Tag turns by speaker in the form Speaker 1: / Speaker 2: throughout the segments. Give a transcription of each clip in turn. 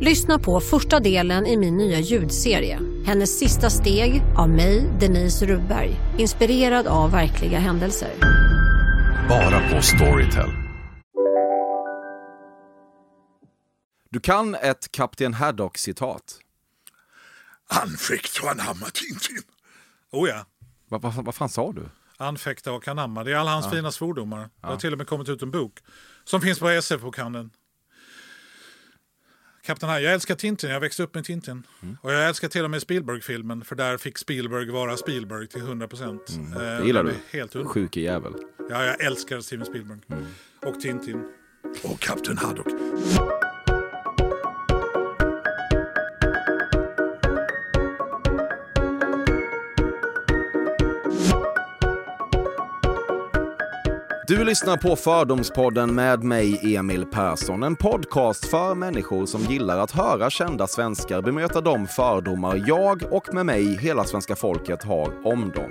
Speaker 1: Lyssna på första delen i min nya ljudserie. Hennes sista steg av mig, Denise Rubberg. Inspirerad av verkliga händelser.
Speaker 2: Bara på Storytel.
Speaker 3: Du kan ett Kapten Haddock-citat.
Speaker 4: Anfäkta och anamma Tintin. Oh ja.
Speaker 3: Vad va, vad fan sa du?
Speaker 4: Anfäkta och anamma. Det är alla hans fina svordomar. Det har till och med kommit ut en bok som finns på SF-bokhandeln. Kapten här, jag älskar Tintin, jag växte upp med Tintin.
Speaker 3: Mm.
Speaker 4: Och jag älskar till och med Spielberg-filmen, för där fick Spielberg vara Spielberg till 100 procent.
Speaker 3: Mm. Det gillar du?
Speaker 4: Helt underbart.
Speaker 3: Sjuke jävel.
Speaker 4: Ja, jag älskar Steven Spielberg.
Speaker 3: Mm.
Speaker 4: Och Tintin.
Speaker 2: Och Kapten Haddock.
Speaker 3: Du lyssnar på Fördomspodden med mig, Emil Persson. En podcast för människor som gillar att höra kända svenskar bemöta de fördomar jag och med mig hela svenska folket har om dem.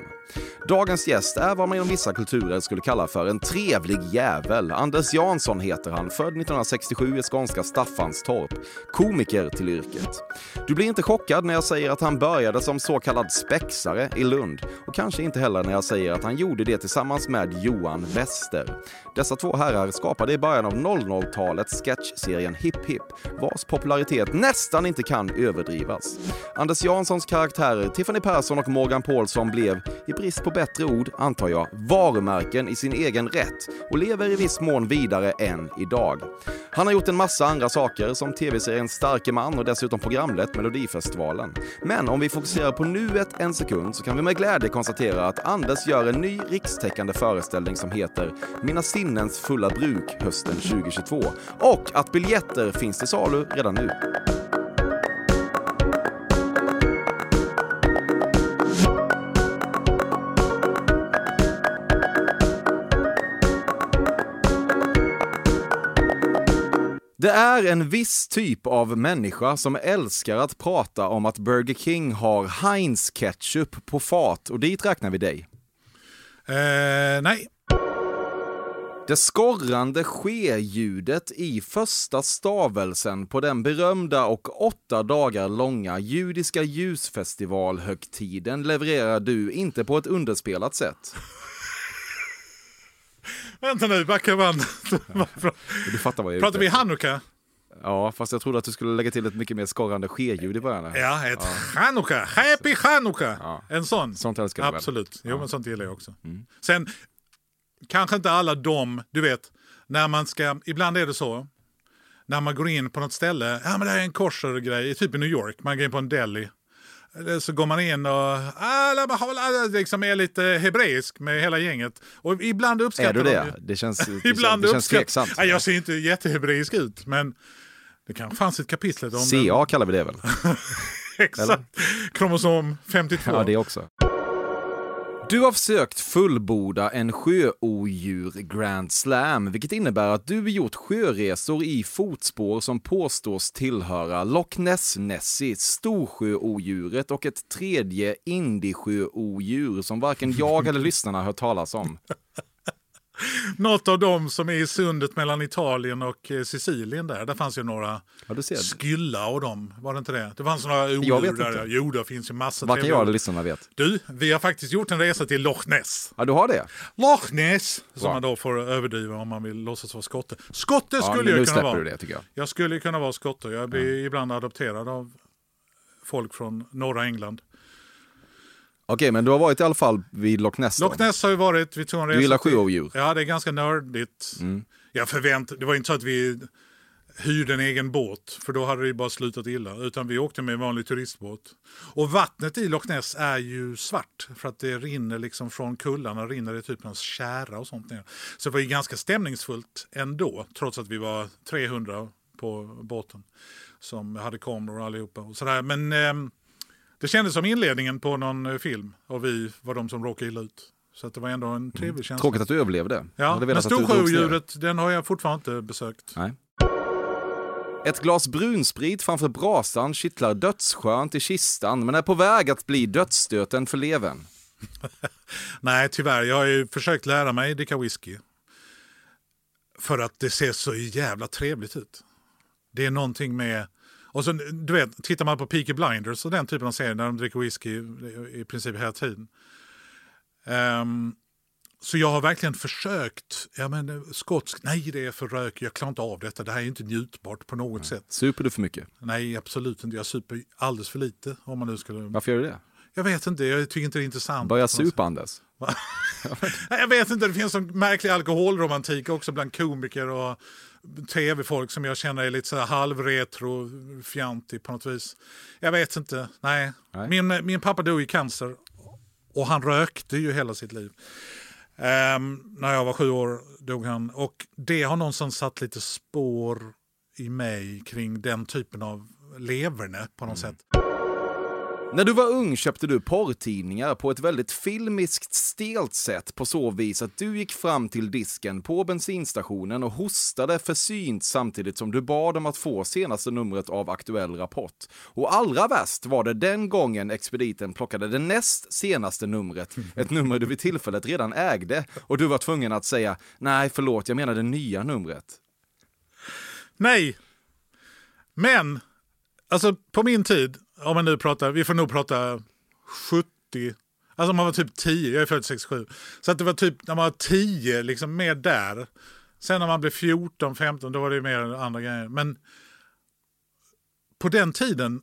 Speaker 3: Dagens gäst är vad man inom vissa kulturer skulle kalla för en trevlig jävel. Anders Jansson heter han, född 1967 i skånska Staffanstorp. Komiker till yrket. Du blir inte chockad när jag säger att han började som så kallad spexare i Lund. Och kanske inte heller när jag säger att han gjorde det tillsammans med Johan Wester. Dessa två herrar skapade i början av 00-talet sketchserien Hipp Hipp, vars popularitet nästan inte kan överdrivas. Anders Janssons karaktärer Tiffany Persson och Morgan Paulsson blev, i brist på bättre ord, antar jag, varumärken i sin egen rätt och lever i viss mån vidare än idag. Han har gjort en massa andra saker som tv-serien Starke man och dessutom programlett Melodifestivalen. Men om vi fokuserar på nuet en sekund så kan vi med glädje konstatera att Anders gör en ny rikstäckande föreställning som heter mina sinnens fulla bruk hösten 2022 och att biljetter finns till salu redan nu. Det är en viss typ av människa som älskar att prata om att Burger King har Heinz ketchup på fat och dit räknar vi dig.
Speaker 4: Eh, nej,
Speaker 3: det skorrande ske-ljudet i första stavelsen på den berömda och åtta dagar långa judiska ljusfestivalhögtiden levererar du inte på ett underspelat sätt.
Speaker 4: vänta nu, backa bandet.
Speaker 3: Du fattar vad jag
Speaker 4: Pratar vi hanukka?
Speaker 3: Ja, fast jag trodde att du skulle lägga till ett mycket mer skorrande ske-ljud i början. här.
Speaker 4: Ja, ett chanukka. Happy chanukka.
Speaker 3: Ja.
Speaker 4: En sån.
Speaker 3: Sånt älskar du väl?
Speaker 4: Absolut. Jo, men sånt gillar jag också.
Speaker 3: Mm.
Speaker 4: Sen, kanske inte alla de, du vet, när man ska, ibland är det så, när man går in på något ställe, ja men det här är en kosher-grej, typ i New York, man går in på en deli. Eh, Så går man in och liksom är lite hebreisk med hela gänget. Och ibland uppskattar
Speaker 3: Är du
Speaker 4: de
Speaker 3: det?
Speaker 4: ju-
Speaker 3: Det känns, det
Speaker 4: Ibland
Speaker 3: det känns tveksamt.
Speaker 4: Ja, jag ser inte jättehebreisk ut, men det kanske fanns ett kapitel om.
Speaker 3: CA kallar vi det väl?
Speaker 4: Exakt. Kromosom 52.
Speaker 3: Ja, det också. Du har försökt fullborda en sjöodjur Grand Slam, vilket innebär att du gjort sjöresor i fotspår som påstås tillhöra Loch Ness Nessie, storsjöodjuret och ett tredje indiesjöodjur som varken jag eller lyssnarna hört talas om.
Speaker 4: Något av dem som är i sundet mellan Italien och eh, Sicilien där. Där fanns ju några
Speaker 3: Ja.
Speaker 4: Skylla och dem. Var det inte det? Det fanns några odjur där. Jo, det finns ju massa
Speaker 3: Varken
Speaker 4: trevliga
Speaker 3: jag eller lyssnarna vet.
Speaker 4: Du, vi har faktiskt gjort en resa till Loch Ness.
Speaker 3: Ja, du har det?
Speaker 4: Loch Ness! Som
Speaker 3: Wow.
Speaker 4: man då får överdriva om man vill låtsas vara skotte. Skotte
Speaker 3: Ja,
Speaker 4: skulle jag kunna vara.
Speaker 3: du det tycker jag.
Speaker 4: Jag skulle kunna vara skotte. Jag blir ibland adopterad av folk från norra England.
Speaker 3: Okej, men du har varit i alla fall vid Loch Ness då?
Speaker 4: Loch Ness har ju varit, vi tog en resa
Speaker 3: Du gillar sjöodjur?
Speaker 4: Ja, det är ganska nördigt.
Speaker 3: Mm.
Speaker 4: Jag förvänt, det var inte så att vi hyrde en egen båt, för då hade det ju bara slutat illa. Utan vi åkte med en vanlig turistbåt. Och vattnet i Loch Ness är ju svart, för att det rinner liksom från kullarna, rinner det typ en kära och sånt ner. Så det var ju ganska stämningsfullt ändå, trots att vi var 300 på båten. Som hade kameror allihopa och sådär. Men ehm, Det kändes som inledningen på någon eh, film och vi var de som råkade illa ut. Så det var ändå en trevlig känsla.
Speaker 3: Tråkigt att du överlevde.
Speaker 4: Ja, men. Storsjöodjuret, den har jag fortfarande inte besökt.
Speaker 3: Nej. Ett glas brunsprit framför brasan kittlar dödsskönt i kistan men är på väg att bli dödsstöten för levern.
Speaker 4: Nej, tyvärr. Jag har ju försökt lära mig dricka whisky. För att det ser så jävla trevligt ut. Det är någonting med... Och så, du vet, tittar man på Peaky Blinders och den typen av serier där de dricker whisky i, princip hela tiden. Ehm, så jag har verkligen försökt. Ja, men eh, skotsk, nej det är för rök, jag klarar inte av detta. Det här är inte njutbart på något sätt.
Speaker 3: Super du för mycket?
Speaker 4: Nej, absolut inte. Jag super alldeles för lite. Om man nu skulle...
Speaker 3: Varför gör du det?
Speaker 4: Jag vet inte, jag tycker inte det är intressant.
Speaker 3: Börja
Speaker 4: sätt.
Speaker 3: supa Anders.
Speaker 4: Nej, Jag vet inte, det finns en märklig alkoholromantik också bland komiker och tv-folk som jag känner är lite så halvretro, fjantig på något vis. Jag vet inte, nej.
Speaker 3: Nej.
Speaker 4: Min, min pappa dog i cancer och han rökte ju hela sitt liv. Ehm, när jag var sju år dog han och det har någonstans satt lite spår i mig kring den typen av leverne på något sätt.
Speaker 3: När du var ung köpte du porrtidningar på ett väldigt filmiskt stelt sätt på så vis att du gick fram till disken på bensinstationen och hostade försynt samtidigt som du bad om att få senaste numret av Aktuell Rapport. Och allra värst var det den gången expediten plockade det näst senaste numret, ett nummer du vid tillfället redan ägde och du var tvungen att säga nej förlåt, jag menar det nya numret.
Speaker 4: Nej. Men, alltså på min tid, om man nu pratar, vi får nog prata 70, alltså man var typ 10, jag är född 67. Så att det var typ när man var 10, liksom mer där. Sen när man blev 14, 15, då var det mer andra grejer. Men på den tiden,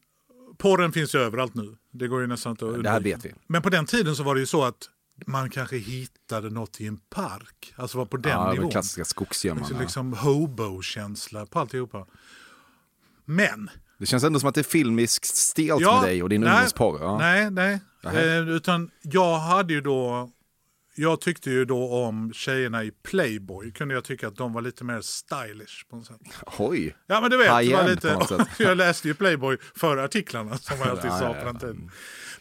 Speaker 4: porren finns ju överallt nu. Det går ju nästan inte att
Speaker 3: Det här
Speaker 4: undvika.
Speaker 3: vet vi.
Speaker 4: Men på den tiden så var det ju så att man kanske hittade något i en park. Alltså var på den
Speaker 3: Ja,
Speaker 4: nivån.
Speaker 3: klassiska skogsgömmarna.
Speaker 4: Liksom, liksom hobo-känsla på alltihopa. Men...
Speaker 3: Det känns ändå som att det är filmiskt stelt med dig och din
Speaker 4: nej,
Speaker 3: ungdomsporr. Ja.
Speaker 4: Nej, nej. Eh, utan jag hade ju då... Jag tyckte ju då om tjejerna i Playboy. Kunde jag tycka att de var lite mer stylish på något sätt.
Speaker 3: Oj!
Speaker 4: Ja men du vet, det var lite,
Speaker 3: på
Speaker 4: jag läste ju Playboy för artiklarna som jag alltid
Speaker 3: Ja,
Speaker 4: sa
Speaker 3: ja,
Speaker 4: på
Speaker 3: ja.
Speaker 4: den tiden.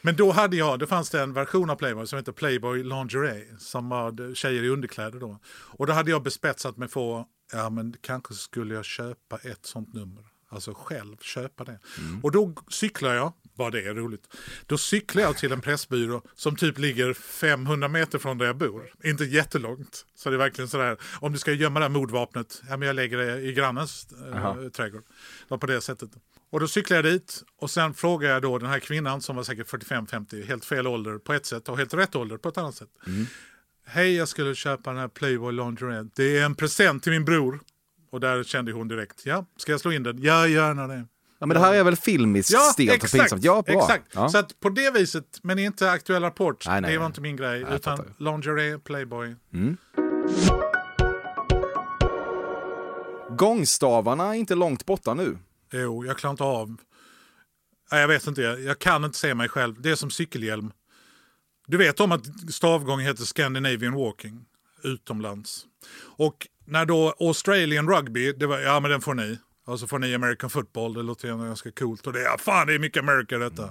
Speaker 4: Men då hade jag, det fanns det en version av Playboy som heter Playboy Lingerie som var tjejer i underkläder då. Och då hade jag bespetsat mig för, ja men kanske skulle jag köpa ett sånt nummer. Alltså själv köpa det.
Speaker 3: Mm.
Speaker 4: Och då cyklar jag, vad det är roligt, då cyklar jag till en pressbyrå som typ ligger 500 meter från där jag bor. Inte jättelångt. Så det är verkligen sådär, om du ska gömma det här mordvapnet, ja men jag lägger det i grannens
Speaker 3: Jaha.
Speaker 4: trädgård. Var på det sättet. Och då cyklar jag dit och sen frågar jag då den här kvinnan som var säkert 45-50, helt fel ålder på ett sätt och helt rätt ålder på ett annat sätt. Hej, jag skulle köpa den här Playboy Lingerie. Det är en present till min bror. Och där kände hon direkt, ja, ska jag slå in den? Ja, gärna det.
Speaker 3: Ja, men det här är väl filmiskt
Speaker 4: Ja,
Speaker 3: stelt och pinsamt? Ja, bra.
Speaker 4: exakt.
Speaker 3: Ja.
Speaker 4: Så att på det viset, men inte aktuell rapport,
Speaker 3: Nej, nej,
Speaker 4: det var
Speaker 3: nej.
Speaker 4: inte min grej.
Speaker 3: jag
Speaker 4: utan lingerie, Playboy.
Speaker 3: Gångstavarna är inte långt borta nu.
Speaker 4: Jo, jag klarar inte av... Nej, jag vet inte, jag kan inte se mig själv. Det är som cykelhjälm. Du vet om att stavgång heter Scandinavian walking utomlands. Och när då Australian rugby, det var, ja men den får ni. Och så får ni American football, det låter ganska coolt. Och det är, ja, fan det är mycket America detta.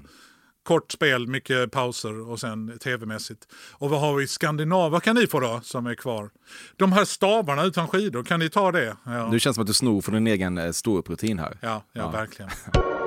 Speaker 4: Kort spel, mycket pauser och sen tv-mässigt. Och vad har vi i Skandinav? Vad kan ni få då som är kvar? De här stavarna utan skidor, kan ni ta det? Ja,
Speaker 3: Du känns som att du snor från din egen eh, ståupprutin här.
Speaker 4: ja, ja, verkligen.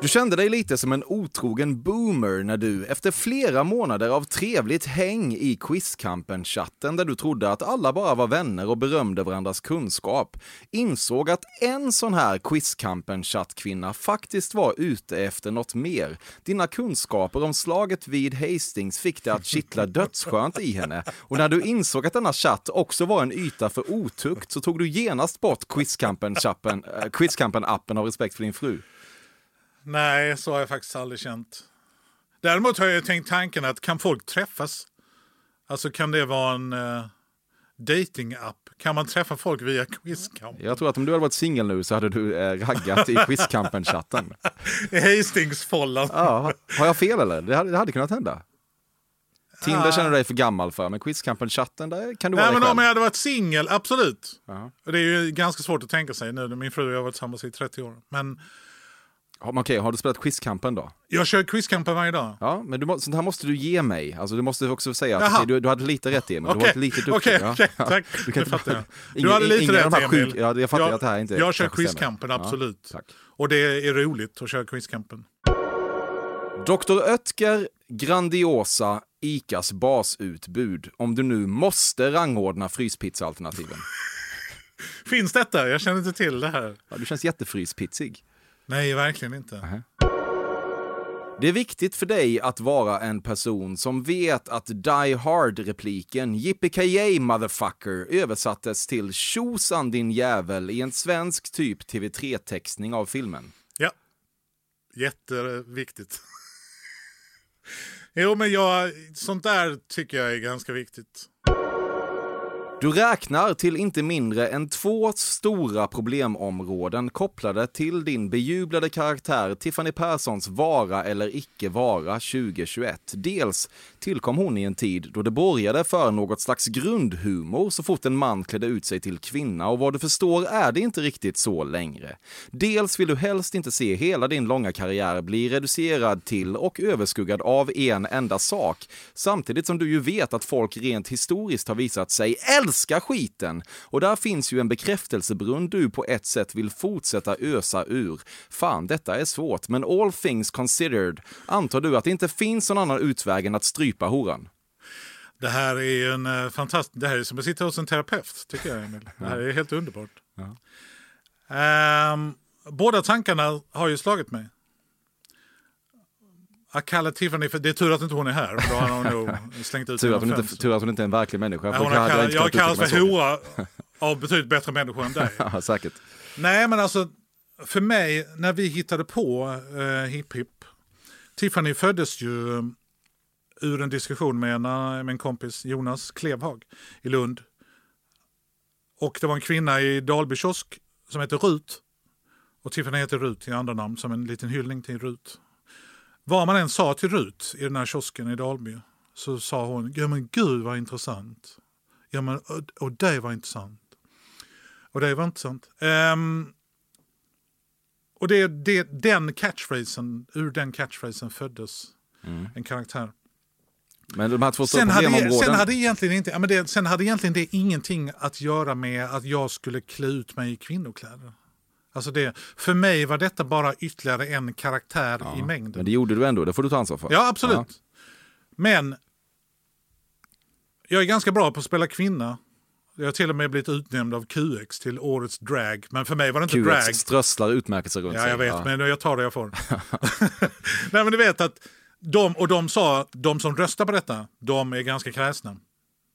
Speaker 3: Du kände dig lite som en otrogen boomer när du, efter flera månader av trevligt häng i Quizkampen-chatten där du trodde att alla bara var vänner och berömde varandras kunskap, insåg att en sån här Quizkampen-chattkvinna faktiskt var ute efter något mer. Dina kunskaper om slaget vid Hastings fick det att kittla dödsskönt i henne och när du insåg att denna chatt också var en yta för otukt så tog du genast bort eh, Quizkampen-appen äh, Quizkampen av respekt för din fru.
Speaker 4: Nej, så har jag faktiskt aldrig känt. Däremot har jag tänkt tanken att kan folk träffas? Alltså kan det vara en uh, dating-app? Kan man träffa folk via Quizkamp?
Speaker 3: Jag tror att om du hade varit singel nu så hade du eh, raggat i Quizkampen-chatten.
Speaker 4: I Hastings-follan?
Speaker 3: Ja, har jag fel eller? Det hade, det hade kunnat hända. Tinder
Speaker 4: Ah.
Speaker 3: känner du dig för gammal för, men Quizkampen-chatten, där kan du vara
Speaker 4: Nej, men
Speaker 3: dig
Speaker 4: om
Speaker 3: själv.
Speaker 4: jag hade varit singel, absolut.
Speaker 3: Ja.
Speaker 4: Och Det är ju ganska svårt att tänka sig nu. Min fru och jag har varit tillsammans i 30 år. Men
Speaker 3: Okej, har du spelat Quizkampen då?
Speaker 4: Jag kör quizkampen varje dag.
Speaker 3: Ja, men du sånt här måste du ge mig. Alltså, du måste också säga att
Speaker 4: Jaha.
Speaker 3: du, du hade lite rätt Emil. Du var
Speaker 4: Okej,
Speaker 3: inte lite duktig.
Speaker 4: okej,
Speaker 3: ja.
Speaker 4: okej,
Speaker 3: Ja.
Speaker 4: tack.
Speaker 3: Du kan
Speaker 4: fattar jag. Du
Speaker 3: Ingen-
Speaker 4: hade lite rätt Emil.
Speaker 3: sjuk- ja, jag fattar att det här inte
Speaker 4: Jag kör quizkampen,
Speaker 3: Ja,
Speaker 4: absolut.
Speaker 3: tack.
Speaker 4: Och det är roligt att köra quizkampen.
Speaker 3: Dr. Oetker, Grandiosa, ICAs basutbud. Om du nu måste rangordna fryspizzaalternativen.
Speaker 4: Finns detta? Jag känner inte till det här.
Speaker 3: Ja, du känns jättefryspitsig.
Speaker 4: Nej, verkligen inte.
Speaker 3: Det är viktigt för dig att vara en person som vet att Die Hard-repliken “Yippee motherfucker” översattes till “Tjosan din jävel” i en svensk typ TV3-textning av filmen.
Speaker 4: Ja, jätteviktigt. jo, men jag, sånt där tycker jag är ganska viktigt.
Speaker 3: Du räknar till inte mindre än två stora problemområden kopplade till din bejublade karaktär Tiffany Perssons vara eller icke vara 2021. Dels tillkom hon i en tid då det borgade för något slags grundhumor så fort en man klädde ut sig till kvinna och vad du förstår är det inte riktigt så längre. Dels vill du helst inte se hela din långa karriär bli reducerad till och överskuggad av en enda sak, samtidigt som du ju vet att folk rent historiskt har visat sig älska skiten. Och där finns ju en bekräftelsebrunn du på ett sätt vill fortsätta ösa ur. Fan, detta är svårt, men all things considered antar du att det inte finns någon annan utväg än att strypa horan.
Speaker 4: Det här är en uh, fantastisk... Det här är som att sitta hos en terapeut, tycker jag, Emil. Det här är helt underbart. Ehm, båda tankarna har ju slagit mig. Att kalla Tiffany för... Det är tur att inte hon är här, då hade hon nog slängt ut
Speaker 3: Tur att hon inte, tur att hon inte är en verklig människa.
Speaker 4: Ja,
Speaker 3: för
Speaker 4: hon har
Speaker 3: hade
Speaker 4: kall-
Speaker 3: inte
Speaker 4: jag kallas
Speaker 3: uttrycka
Speaker 4: för hora av betydligt bättre människor än dig.
Speaker 3: Ja, säkert.
Speaker 4: Nej, men alltså för mig, när vi hittade på uh, Hip Hip. Tiffany föddes ju ur en diskussion med en, eh, med en kompis, Jonas Klevhag, i Lund. Och det var en kvinna i Dalby kiosk som heter Rut. Och Tiffany heter Rut i andra namn, som en liten hyllning till Rut. Vad man än sa till Rut i den här kiosken i Dalby så sa hon, ja men gud vad intressant. Ja men, och, och det var intressant. Och det var intressant. Um, och det, det, den catchphrasen, ur den catchphrasen föddes en karaktär.
Speaker 3: Men de här två
Speaker 4: Sen hade,
Speaker 3: problemområden...
Speaker 4: sen, hade egentligen inte, ja, men det, sen hade egentligen det ingenting att göra med att jag skulle klä ut mig i kvinnokläder. Alltså det, för mig var detta bara ytterligare en karaktär i mängden.
Speaker 3: Men det gjorde du ändå, det får du ta ansvar för.
Speaker 4: Ja, absolut. Men jag är ganska bra på att spela kvinna. Jag har till och med blivit utnämnd av QX till årets drag. Men för mig var det inte drag.
Speaker 3: QX strösslar utmärkelser runt
Speaker 4: Ja,
Speaker 3: sig.
Speaker 4: jag vet, men jag tar det jag får. Nej, men du vet att de, och de sa, de som röstar på detta, de är ganska kräsna.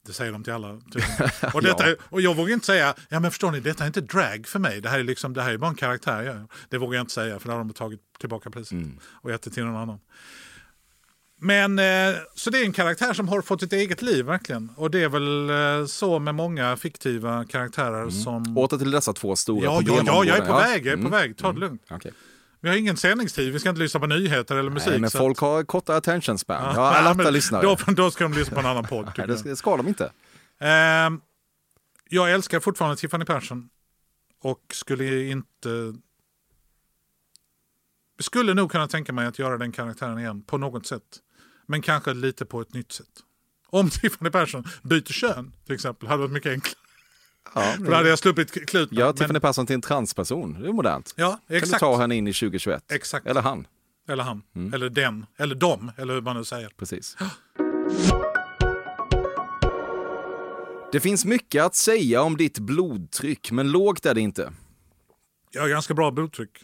Speaker 4: Det säger de till alla. tydligen. Och, detta,
Speaker 3: Ja.
Speaker 4: och jag vågar inte säga, ja men förstår ni, detta är inte drag för mig. Det här är, liksom, det här är bara en karaktär. Ja. Det vågar jag inte säga, för då har de tagit tillbaka priset och gett det till någon annan. Men eh, så det är en karaktär som har fått ett eget liv verkligen. Och det är väl eh, så med många fiktiva karaktärer som...
Speaker 3: Åter till dessa två stora
Speaker 4: Ja, ja, ja,
Speaker 3: problemområden.
Speaker 4: jag är på
Speaker 3: Ja.
Speaker 4: väg, jag är på
Speaker 3: Mm.
Speaker 4: väg. Ta det lugnt.
Speaker 3: Okej.
Speaker 4: Vi har ingen sändningstid, vi ska inte lyssna på nyheter eller musik.
Speaker 3: Nej, men folk
Speaker 4: att-
Speaker 3: har kortare attention span.
Speaker 4: Ja,
Speaker 3: har alla
Speaker 4: men
Speaker 3: lyssnare.
Speaker 4: Då, då ska de lyssna på en annan podd.
Speaker 3: Nej, det ska, det ska de inte.
Speaker 4: Ehm, jag älskar fortfarande Tiffany Persson och skulle inte... Skulle nog kunna tänka mig att göra den karaktären igen på något sätt. Men kanske lite på ett nytt sätt. Om Tiffany Persson byter kön till exempel hade varit mycket enklare.
Speaker 3: Ja,
Speaker 4: För då hade jag sluppit kluten. Men-
Speaker 3: Tiffany Persson till en transperson. Det är modernt.
Speaker 4: Ja,
Speaker 3: Kan du
Speaker 4: exakt.
Speaker 3: ta henne in i 2021?
Speaker 4: Exakt.
Speaker 3: Eller han.
Speaker 4: Eller han.
Speaker 3: Mm.
Speaker 4: Eller den. Eller dem. Eller hur man nu säger.
Speaker 3: Precis. Det finns mycket att säga om ditt blodtryck, men lågt är det inte.
Speaker 4: Jag har ganska bra blodtryck.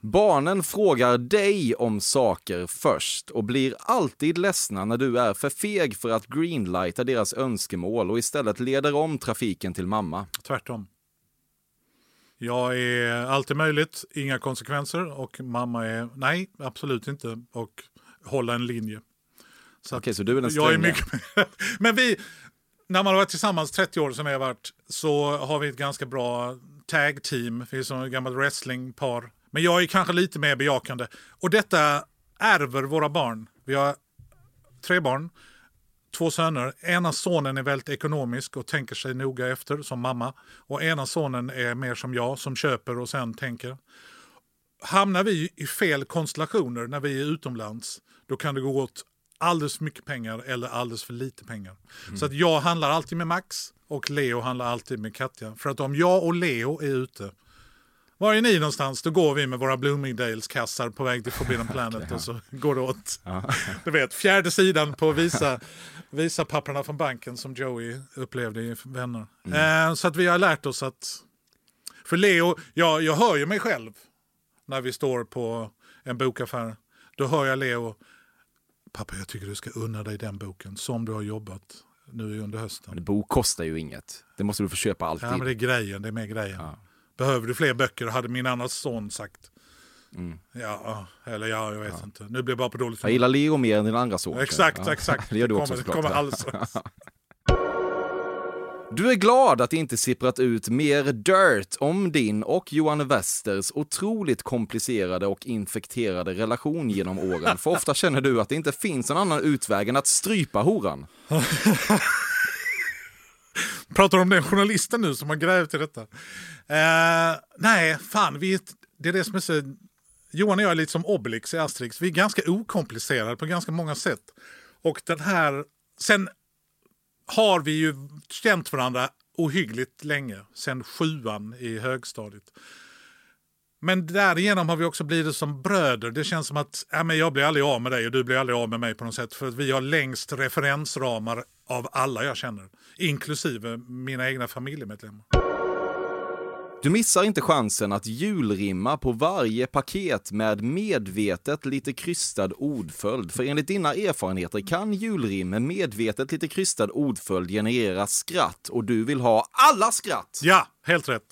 Speaker 3: Barnen frågar dig om saker först och blir alltid ledsna när du är för feg för att greenlighta deras önskemål och istället leder om trafiken till mamma.
Speaker 4: Tvärtom. Jag är alltid möjligt, inga konsekvenser och mamma är nej, absolut inte och hålla en linje. Så
Speaker 3: Okej, så du är den
Speaker 4: jag är
Speaker 3: stränga.
Speaker 4: mycket Men vi, när man har varit tillsammans 30 år som vi har varit så har vi ett ganska bra tag team. Vi är som ett gammalt wrestlingpar. Men jag är kanske lite mer bejakande. Och detta ärver våra barn. Vi har tre barn, två söner. Ena sonen är väldigt ekonomisk och tänker sig noga efter som mamma. Och ena sonen är mer som jag som köper och sen tänker. Hamnar vi i fel konstellationer när vi är utomlands då kan det gå åt alldeles för mycket pengar eller alldeles för lite pengar. Så att jag handlar alltid med Max och Leo handlar alltid med Katja. För att om jag och Leo är ute var är ni någonstans? Då går vi med våra Bloomingdales-kassar på väg till Forbidden Planet och så går det åt. Du vet, fjärde sidan på visa, visa papperna från banken som Joey upplevde i Vänner. Eh, så att vi har lärt oss att... För Leo, jag, jag hör ju mig själv när vi står på en bokaffär. Då hör jag Leo, pappa jag tycker du ska unna dig den boken som du har jobbat nu under hösten.
Speaker 3: En bok kostar ju inget. Det måste du få köpa alltid.
Speaker 4: Ja, men det är grejen. Det är mer grejen. Behöver du fler böcker? Hade min andra son sagt. Ja, eller ja, jag vet inte. Nu blir jag bara på dåligt
Speaker 3: Jag gillar Leo mer än din andra son.
Speaker 4: Exakt,
Speaker 3: Ja.
Speaker 4: exakt.
Speaker 3: Det gör du
Speaker 4: kommer,
Speaker 3: också
Speaker 4: det
Speaker 3: såklart.
Speaker 4: kommer alldeles strax.
Speaker 3: Du är glad att det inte sipprat ut mer dirt om din och Johan Westers otroligt komplicerade och infekterade relation genom åren. För ofta känner du att det inte finns en annan utväg än att strypa horan.
Speaker 4: Pratar du om den journalisten nu som har grävt i detta? Eh, nej, fan. Vi, det är det som är så... Johan och jag är lite som Obelix i Asterix. Vi är ganska okomplicerade på ganska många sätt. Och den här... Sen har vi ju känt varandra ohyggligt länge. Sen sjuan i högstadiet. Men därigenom har vi också blivit som bröder. Det känns som att ja, men jag blir aldrig av med dig och du blir aldrig av med mig på något sätt. För att vi har längst referensramar av alla jag känner. Inklusive mina egna familjemedlemmar.
Speaker 3: Du missar inte chansen att julrimma på varje paket med medvetet lite krystad ordföljd. För enligt dina erfarenheter kan julrim med medvetet lite krystad ordföljd generera skratt och du vill ha alla skratt.
Speaker 4: Ja, helt rätt.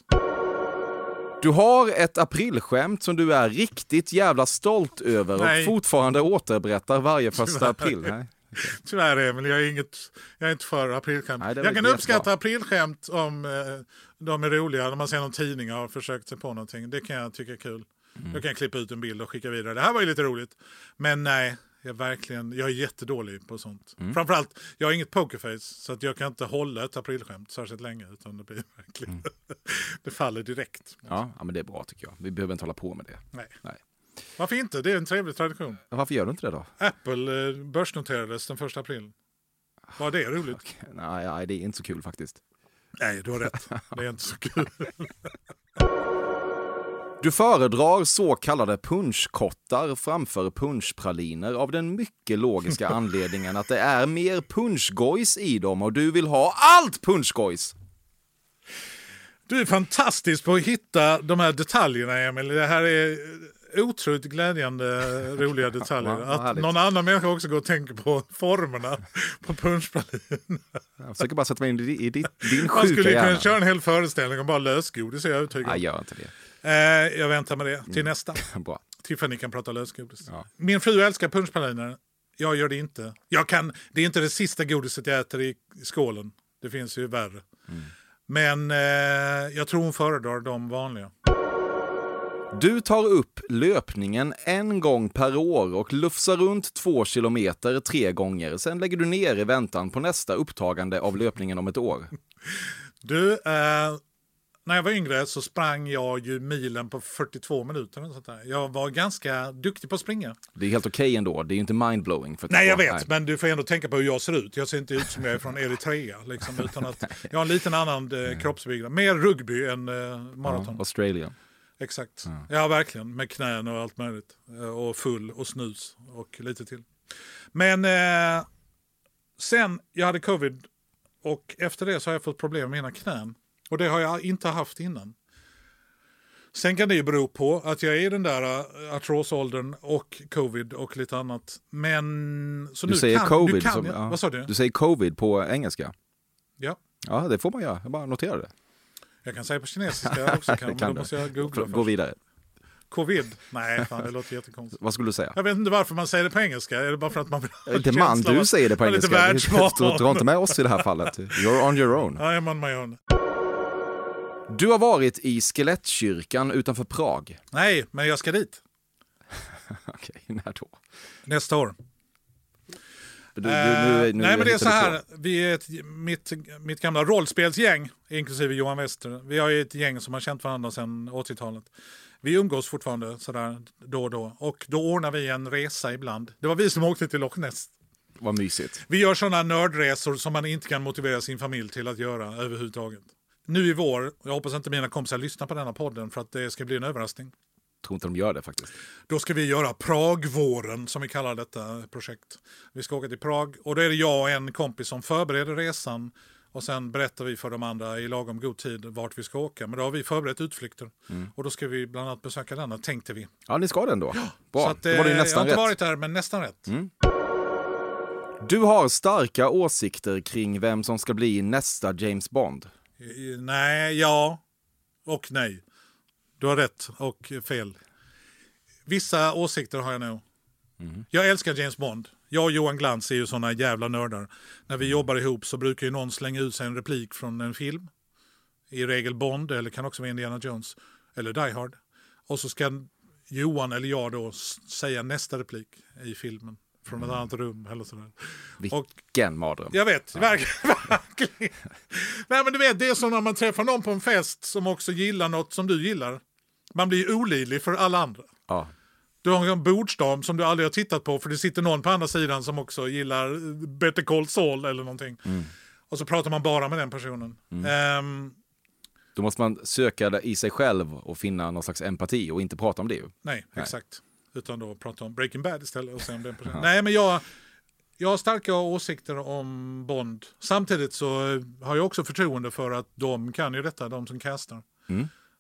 Speaker 3: Du har ett aprilskämt som du är riktigt jävla stolt över
Speaker 4: Nej.
Speaker 3: och fortfarande återberättar varje första april. Nej.
Speaker 4: Tyvärr Emil, jag är, inget, jag är inte för aprilskämt.
Speaker 3: Nej,
Speaker 4: jag kan uppskatta aprilskämt om eh, de är roliga. När man ser någon tidning och har försökt sig på någonting. Det kan jag tycka är kul.
Speaker 3: Mm.
Speaker 4: Då kan jag klippa ut en bild och skicka vidare. Det här var ju lite roligt. Men nej, jag, är verkligen, jag är jättedålig på sånt.
Speaker 3: Mm.
Speaker 4: Framförallt, jag har inget pokerface så att jag kan inte hålla ett aprilskämt särskilt länge. Utan det blir verkligen...
Speaker 3: Mm.
Speaker 4: det faller direkt.
Speaker 3: Ja, ja, men det är bra tycker jag. Vi behöver inte hålla på med det.
Speaker 4: Nej.
Speaker 3: Nej.
Speaker 4: Varför inte? Det är en trevlig tradition.
Speaker 3: Varför gör du inte det då?
Speaker 4: Apple eh, börsnoterades den första april. Var det roligt?
Speaker 3: Nej, nej, det är inte så kul faktiskt.
Speaker 4: Nej, du har rätt. Det är inte så kul.
Speaker 3: Du föredrar så kallade punschkottar framför punschpraliner av den mycket logiska anledningen att det är mer punschgojs i dem och du vill ha allt punschgojs.
Speaker 4: Du är fantastisk på att hitta de här detaljerna, Emil. Det här är otroligt glädjande roliga detaljer. Att någon annan människa också går och tänker på formerna på punschpralinen.
Speaker 3: Jag försöker bara sätta mig in i din, din
Speaker 4: Man
Speaker 3: sjuka
Speaker 4: skulle ju kunna
Speaker 3: hjärna.
Speaker 4: köra en hel föreställning om bara lösgodis, är jag övertygad
Speaker 3: Nej,
Speaker 4: om.
Speaker 3: gör inte det.
Speaker 4: Eh, jag väntar med det till nästa.
Speaker 3: Bra.
Speaker 4: Tiffany kan prata lösgodis.
Speaker 3: Ja.
Speaker 4: Min fru älskar punschpraliner. Jag gör det inte. Jag kan, det är inte det sista godiset jag äter i, skålen. Det finns ju värre. Men eh, jag tror hon föredrar de vanliga.
Speaker 3: Du tar upp löpningen en gång per år och lufsar runt två kilometer tre gånger. Sen lägger du ner i väntan på nästa upptagande av löpningen om ett år.
Speaker 4: Du, eh, när jag var yngre så sprang jag ju milen på 42 minuter. Och sånt där. Jag var ganska duktig på att springa.
Speaker 3: Det är helt okej ändå. Det är ju inte mindblowing.
Speaker 4: Nej, jag
Speaker 3: Nej.
Speaker 4: vet, men du får ändå tänka på hur jag ser ut. Jag ser inte ut som jag är från Eritrea. Liksom, utan att jag har en liten annan eh, kroppsbyggnad. Mer rugby än eh, maraton.
Speaker 3: Ja, Australien.
Speaker 4: Exakt. Ja, verkligen. Med knän och allt möjligt. Eh, Och full och snus och lite till. Men eh, sen jag hade covid och efter det så har jag fått problem med mina knän. Och det har jag inte haft innan. Sen kan det ju bero på att jag är i den där äh, artrosåldern och covid och lite annat. Men... Så
Speaker 3: Du
Speaker 4: nu
Speaker 3: säger
Speaker 4: kan,
Speaker 3: covid.
Speaker 4: Nu kan
Speaker 3: som,
Speaker 4: jag,
Speaker 3: ja.
Speaker 4: Vad sa du?
Speaker 3: Du säger covid på engelska.
Speaker 4: Ja.
Speaker 3: Ja, det får man göra. Jag bara noterar det.
Speaker 4: Jag kan säga på kinesiska också, kan, men då
Speaker 3: du.
Speaker 4: måste jag googla
Speaker 3: Gå
Speaker 4: först.
Speaker 3: vidare.
Speaker 4: Covid? Nej, fan, det låter jättekonstigt.
Speaker 3: Vad skulle du säga?
Speaker 4: Jag vet inte varför man säger det på engelska. Är det bara för att man vill ha
Speaker 3: Inte man, du säger det på engelska. Dra inte med oss i det här fallet. You're on your own.
Speaker 4: I am on my own.
Speaker 3: Du har varit i Skelettkyrkan utanför Prag.
Speaker 4: Nej, men jag ska dit.
Speaker 3: Okej, när då?
Speaker 4: Nästa år.
Speaker 3: Du, du, nu,
Speaker 4: Eh,
Speaker 3: nu
Speaker 4: nej men det är så här, vi är ett, mitt, mitt gamla rollspelsgäng, inklusive Johan Wester, vi har ju ett gäng som har känt varandra sedan 80-talet. Vi umgås fortfarande sådär då och då och då ordnar vi en resa ibland. Det var vi som åkte till Loch Ness.
Speaker 3: Vad mysigt.
Speaker 4: Vi gör sådana nördresor som man inte kan motivera sin familj till att göra överhuvudtaget. Nu i vår, jag hoppas inte mina kompisar lyssnar på denna podden för att det ska bli en överraskning.
Speaker 3: Tror inte de gör det faktiskt.
Speaker 4: Då ska vi göra Pragvåren som vi kallar detta projekt. Vi ska åka till Prag och då är det jag och en kompis som förbereder resan och sen berättar vi för de andra i lagom god tid vart vi ska åka. Men då har vi förberett utflykter och då ska vi bland annat besöka denna tänkte vi.
Speaker 3: Ja, ni ska den då. Bra,
Speaker 4: Så att,
Speaker 3: då var det
Speaker 4: eh, jag har
Speaker 3: nästan
Speaker 4: inte
Speaker 3: rätt.
Speaker 4: varit där men nästan rätt.
Speaker 3: Du har starka åsikter kring vem som ska bli nästa James Bond.
Speaker 4: I- Nej, ja och nej. Du har rätt och fel. Vissa åsikter har jag nog. Jag älskar James Bond. Jag och Johan Glans är ju såna jävla nördar. När vi jobbar ihop så brukar ju någon slänga ut sig en replik från en film. I regel Bond, eller kan också vara Indiana Jones. Eller Die Hard. Och så ska Johan eller jag då säga nästa replik i filmen. Från ett annat rum eller sådär. Och
Speaker 3: Vilken mardröm.
Speaker 4: jag vet, verkligen. verkligen. Nej men du vet, det är som när man träffar någon på en fest som också gillar något som du gillar. Man blir olidlig för alla andra.
Speaker 3: Ja.
Speaker 4: Du har en bordsdam som du aldrig har tittat på för det sitter någon på andra sidan som också gillar Better Call Saul eller någonting. Och så pratar man bara med den personen. Ehm,
Speaker 3: Då måste man söka i sig själv och finna någon slags empati och inte prata om det. ju.
Speaker 4: nej, exakt. Utan då prata om Breaking Bad istället. Och se om den personen. Nej, men jag, jag har starka åsikter om Bond. Samtidigt så eh, har jag också förtroende för att de kan ju detta, de som castar.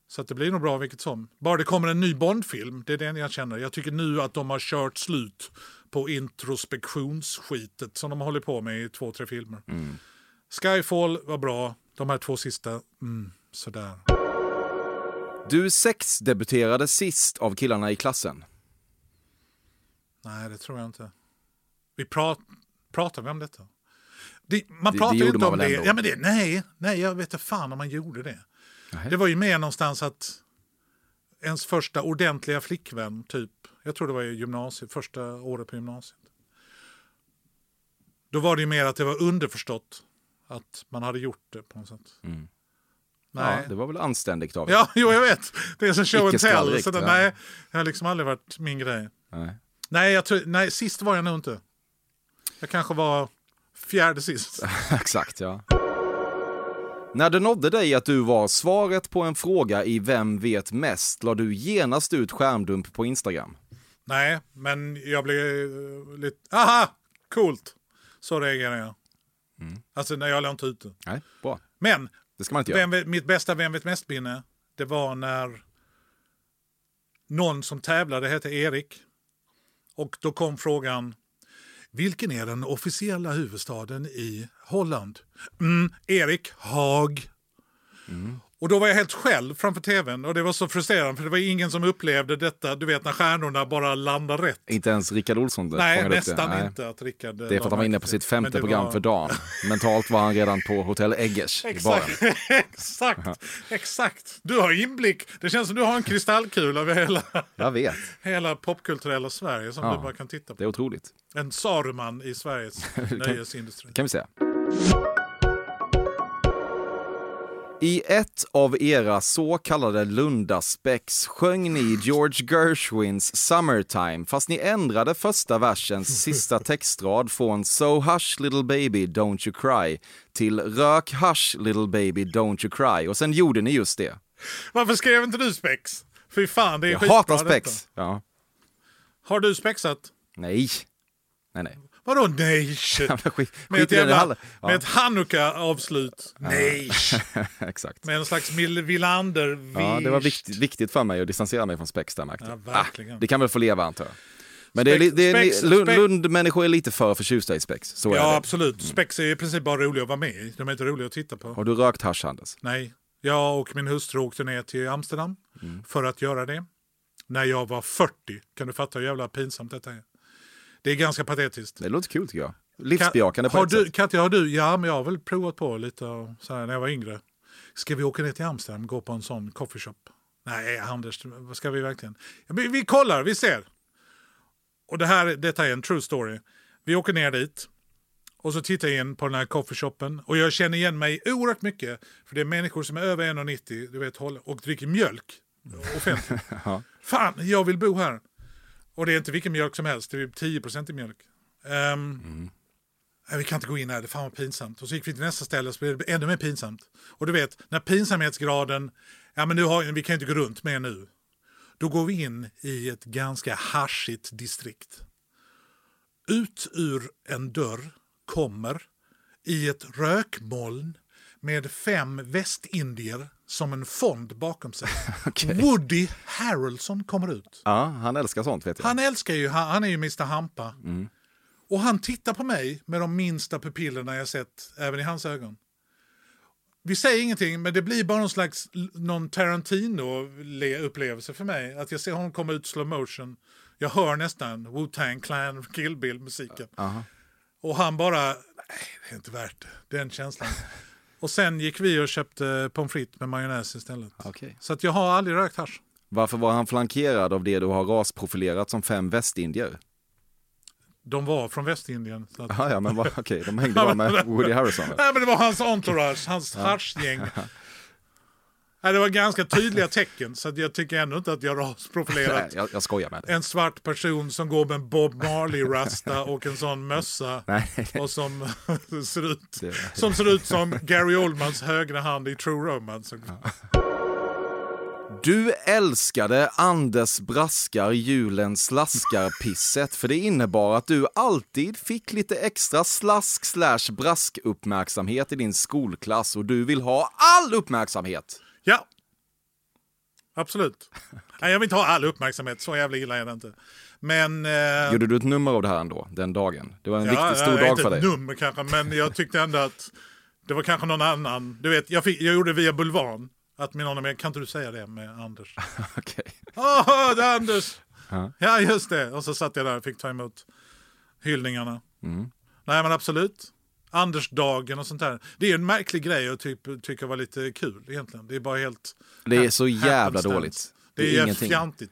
Speaker 4: Så det blir nog bra vilket som. Bara det kommer en ny Bond-film, det är den jag känner. Jag tycker nu att de har kört slut på introspektionsskitet som de har hållit på med i två, tre filmer. Skyfall var bra, de här två sista, mm, sådär.
Speaker 3: Du sexdebuterade sist av killarna i klassen.
Speaker 4: Nej, det tror jag inte. Vi prat, pratar vi om detta? Det, man
Speaker 3: det
Speaker 4: pratar ju
Speaker 3: gjorde
Speaker 4: inte
Speaker 3: man
Speaker 4: om det.
Speaker 3: ändå?
Speaker 4: Ja, men det. Nej, nej, jag vet inte fan om man gjorde det. Det var ju mer någonstans att ens första ordentliga flickvän, typ, jag tror det var i gymnasiet, första året på gymnasiet. Då var det ju mer att det var underförstått att man hade gjort det på något sätt. Nej.
Speaker 3: Mm. Ja, det var väl anständigt av.
Speaker 4: Ja, jo, jag vet. Det är som show and tell. Så det, nej, det har liksom aldrig varit min grej.
Speaker 3: Nej.
Speaker 4: Nej, jag nej, sist var jag nog inte. Jag kanske var fjärde sist.
Speaker 3: Exakt, ja. När det nådde dig att du var svaret på en fråga i Vem vet mest la du genast ut skärmdump på Instagram.
Speaker 4: nej, men jag blev eh, lite... Aha! Coolt! Så reagerar jag. Alltså, när jag låg inte ute.
Speaker 3: Nej, bra.
Speaker 4: Men
Speaker 3: Det ska man inte göra.
Speaker 4: vem, mitt bästa Vem vet mest-minne, det var när någon som tävlade hette Erik. Och då kom frågan, vilken är den officiella huvudstaden i Holland? Mm, Erik Haag. Och då var jag helt själv framför tvn och det var så frustrerande för det var ingen som upplevde detta, du vet när stjärnorna bara landar rätt.
Speaker 3: Inte ens Rickard Olsson
Speaker 4: Nej, nästan
Speaker 3: Nej.
Speaker 4: inte att Rickard...
Speaker 3: Det är för att han var inne på sitt femte program
Speaker 4: var...
Speaker 3: för dagen. Mentalt var han redan på hotell Eggers.
Speaker 4: Exakt, exakt, exakt. Du har inblick. Det känns som du har en kristallkula över hela,
Speaker 3: Jag vet,
Speaker 4: hela popkulturella Sverige som
Speaker 3: Ja.
Speaker 4: du bara kan titta
Speaker 3: det är
Speaker 4: på.
Speaker 3: otroligt.
Speaker 4: En Saruman i Sveriges nöjesindustri.
Speaker 3: kan vi säga. I ett av era så kallade Lundaspex sjöng ni George Gershwins Summertime fast ni ändrade första versens sista textrad från So hush little baby don't you cry till Rök hush little baby don't you cry och sen gjorde ni just det.
Speaker 4: Varför skrev inte du spex? Fy fan, det är
Speaker 3: Jag hatar spex. Ja.
Speaker 4: Har du spexat?
Speaker 3: Nej. Nej, nej.
Speaker 4: Vadå nej? Med ett, jävla, med ett Hanukka-avslut. Nej.
Speaker 3: Exakt.
Speaker 4: Med en slags Villander
Speaker 3: Ja, det var
Speaker 4: visst.
Speaker 3: viktigt, för mig att distansera mig från Spex där märkte
Speaker 4: Ja,
Speaker 3: jag.
Speaker 4: verkligen.
Speaker 3: ah, Det kan väl få leva antar jag. Men det är,
Speaker 4: Spex-
Speaker 3: det är,
Speaker 4: Spex-
Speaker 3: Lund,
Speaker 4: Spex-
Speaker 3: Lundmänniskor är lite för förtjusta i Spex. Så
Speaker 4: Ja, absolut. Spex är i princip bara roliga att vara med i. De är inte roliga att titta på.
Speaker 3: Har du rökt hasch, Anders?
Speaker 4: Nej. Jag och min hustru åkte ner till Amsterdam
Speaker 3: Mm.
Speaker 4: för att göra det. När jag var 40. Kan du fatta hur jävla pinsamt detta är? Det är ganska patetiskt.
Speaker 3: Det låter kul tycker jag. Livsbejakande på
Speaker 4: har
Speaker 3: ett
Speaker 4: du,
Speaker 3: sätt.
Speaker 4: Katja, har du? Ja, men jag har väl provat på lite så här, när jag var yngre. Ska vi åka ner till Amsterdam och gå på en sån coffeeshop? Nej, Anders, vad ska vi verkligen? Ja, men vi kollar, vi ser. Och det här, detta är en true story. Vi åker ner dit och så tittar jag in på den här coffeeshopen och jag känner igen mig oerhört mycket. För det är människor som är över 1,90 du vet, och dricker mjölk offentligt. Fan, jag vill bo här. Och det är inte vilken mjölk som helst, det är 10% i mjölk. Ehm, Nej, vi kan inte gå in här, det är fan vad pinsamt. Och så gick vi till nästa ställe så blev det ännu mer pinsamt. Och du vet, när pinsamhetsgraden, ja men nu har, vi kan inte gå runt mer nu. Då går vi in i ett ganska haschigt distrikt. Ut ur en dörr kommer i ett rökmoln med fem västindier som en fond bakom sig. Woody Harrelson kommer ut.
Speaker 3: Ja, han älskar sånt vet jag.
Speaker 4: Han älskar ju, han, han är ju Mr Hampa. Och han tittar på mig med de minsta pupillerna jag sett, även i hans ögon. Vi säger ingenting, men det blir bara någon slags någon Tarantino-upplevelse för mig. Att jag ser honom komma ut slow motion. Jag hör nästan Wu-Tang Clan, Kill Bill-musiken. Och han bara, nej det är inte värt det, den känslan. och sen gick vi och köpte pommes frites med majonnäs istället.
Speaker 3: Okej.
Speaker 4: Så att jag har aldrig rökt hasch.
Speaker 3: Varför var han flankerad av det du har rasprofilerat som fem västindier?
Speaker 4: De var från Västindien. Så att...
Speaker 3: Ja, ja, men vad- okej, de hängde bara med Woody Harrelson. eller?
Speaker 4: Nej, men det var hans entourage, hans haschgäng. Nej, det var ganska tydliga tecken, så jag tycker ändå inte att jag rasprofilerat
Speaker 3: jag, jag skojar med
Speaker 4: en svart person som går med en Bob Marley-rasta och en sån mössa.
Speaker 3: Nej.
Speaker 4: Och som ser, ut, som ser ut som Gary Oldmans högra hand i True Romance.
Speaker 3: Du älskade Anders Braskar julens slaskarpisset för det innebar att du alltid fick lite extra slask slash brask uppmärksamhet i din skolklass och du vill ha all uppmärksamhet.
Speaker 4: Ja, absolut. Nej, jag vill inte ha all uppmärksamhet, så jävla illa är det inte. Men... Eh,
Speaker 3: Gjorde du ett nummer av det här ändå, den dagen? Det var en
Speaker 4: Ja,
Speaker 3: riktigt stor dag
Speaker 4: inte
Speaker 3: för dig.
Speaker 4: ett nummer kanske, men jag tyckte ändå att det var kanske någon annan. Du vet, jag, fick, jag gjorde det via Bulvan. Att min honom, kan inte du säga det med Anders?
Speaker 3: Okej.
Speaker 4: Åh, det är Anders!
Speaker 3: Ja.
Speaker 4: Ja, just det. Och så satt jag där och fick ta emot hyllningarna.
Speaker 3: Mm.
Speaker 4: Nej, men absolut. Andersdagen och sånt där. Det är en märklig grej att typ, tycka var lite kul egentligen. Det är bara helt...
Speaker 3: Det är så jävla dåligt.
Speaker 4: Det
Speaker 3: Det
Speaker 4: är,
Speaker 3: är
Speaker 4: fjantigt.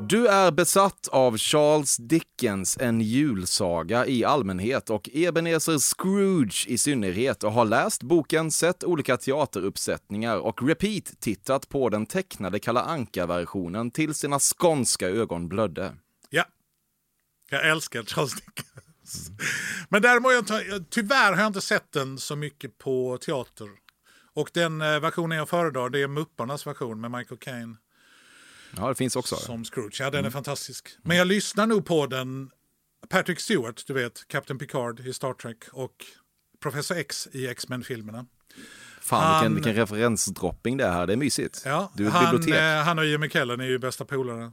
Speaker 3: Du är besatt av Charles Dickens En julsaga i allmänhet och Ebenezer Scrooge i synnerhet och har läst boken, sett olika teateruppsättningar och repeat-tittat på den tecknade Kalla Anka-versionen till sina skånska ögon blödde.
Speaker 4: Ja. Jag älskar Charles Dickens. Men däremot, jag tyvärr har jag inte sett den så mycket på teater. Och den eh, versionen jag föredrar det är Mupparnas version med Michael Caine
Speaker 3: Ja, det finns också.
Speaker 4: som Scrooge. Ja, den är fantastisk. Men jag lyssnar nog på den. Patrick Stewart, du vet, Captain Picard i Star Trek och Professor X i X-Men-filmerna.
Speaker 3: Fan,
Speaker 4: Han-
Speaker 3: vilken, vilken referensdropping det är här. Det är mysigt.
Speaker 4: Ja,
Speaker 3: Du är ett
Speaker 4: han,
Speaker 3: bibliotek.
Speaker 4: eh, han och Jimmy Kellen är ju bästa polare.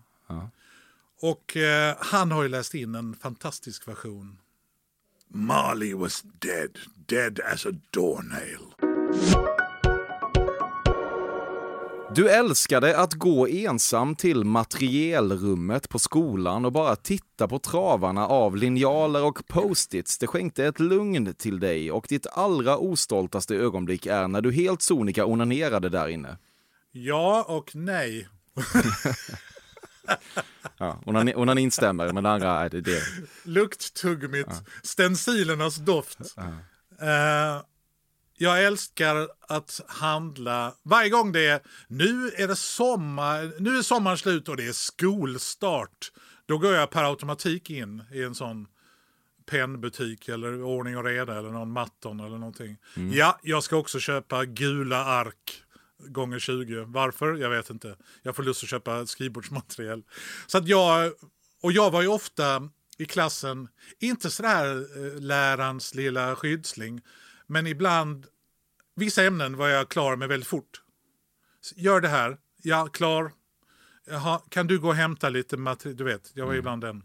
Speaker 4: Och eh, han har ju läst in en fantastisk version.
Speaker 2: Marley was dead, dead as a doornail.
Speaker 3: Du älskade att gå ensam till materielrummet på skolan och bara titta på travarna av linjaler och post-its. Det skänkte ett lugn till dig och ditt allra ostoltaste ögonblick är när du helt sonika onanerade där inne.
Speaker 4: Ja och nej.
Speaker 3: Ja, onan- onanin stämmer, men det andra är det. det.
Speaker 4: Lukttuggummit, stencilernas doft. Eh, jag älskar att handla, varje gång det är, nu är det sommar, nu är sommaren slut och det är skolstart. Då går jag per automatik in i en sån pennbutik eller ordning och reda eller någon Matton eller någonting. Ja, jag ska också köpa gula ark gånger 20. Varför? Jag vet inte. Jag får lust att köpa skrivbordsmaterial. Så att jag, och jag var ju ofta i klassen, inte sådär eh, lärarens lilla skyddsling, men ibland, vissa ämnen var jag klar med väldigt fort. Gör det här, ja, klar. Jaha, kan du gå och hämta lite material? Du vet, jag var ibland den.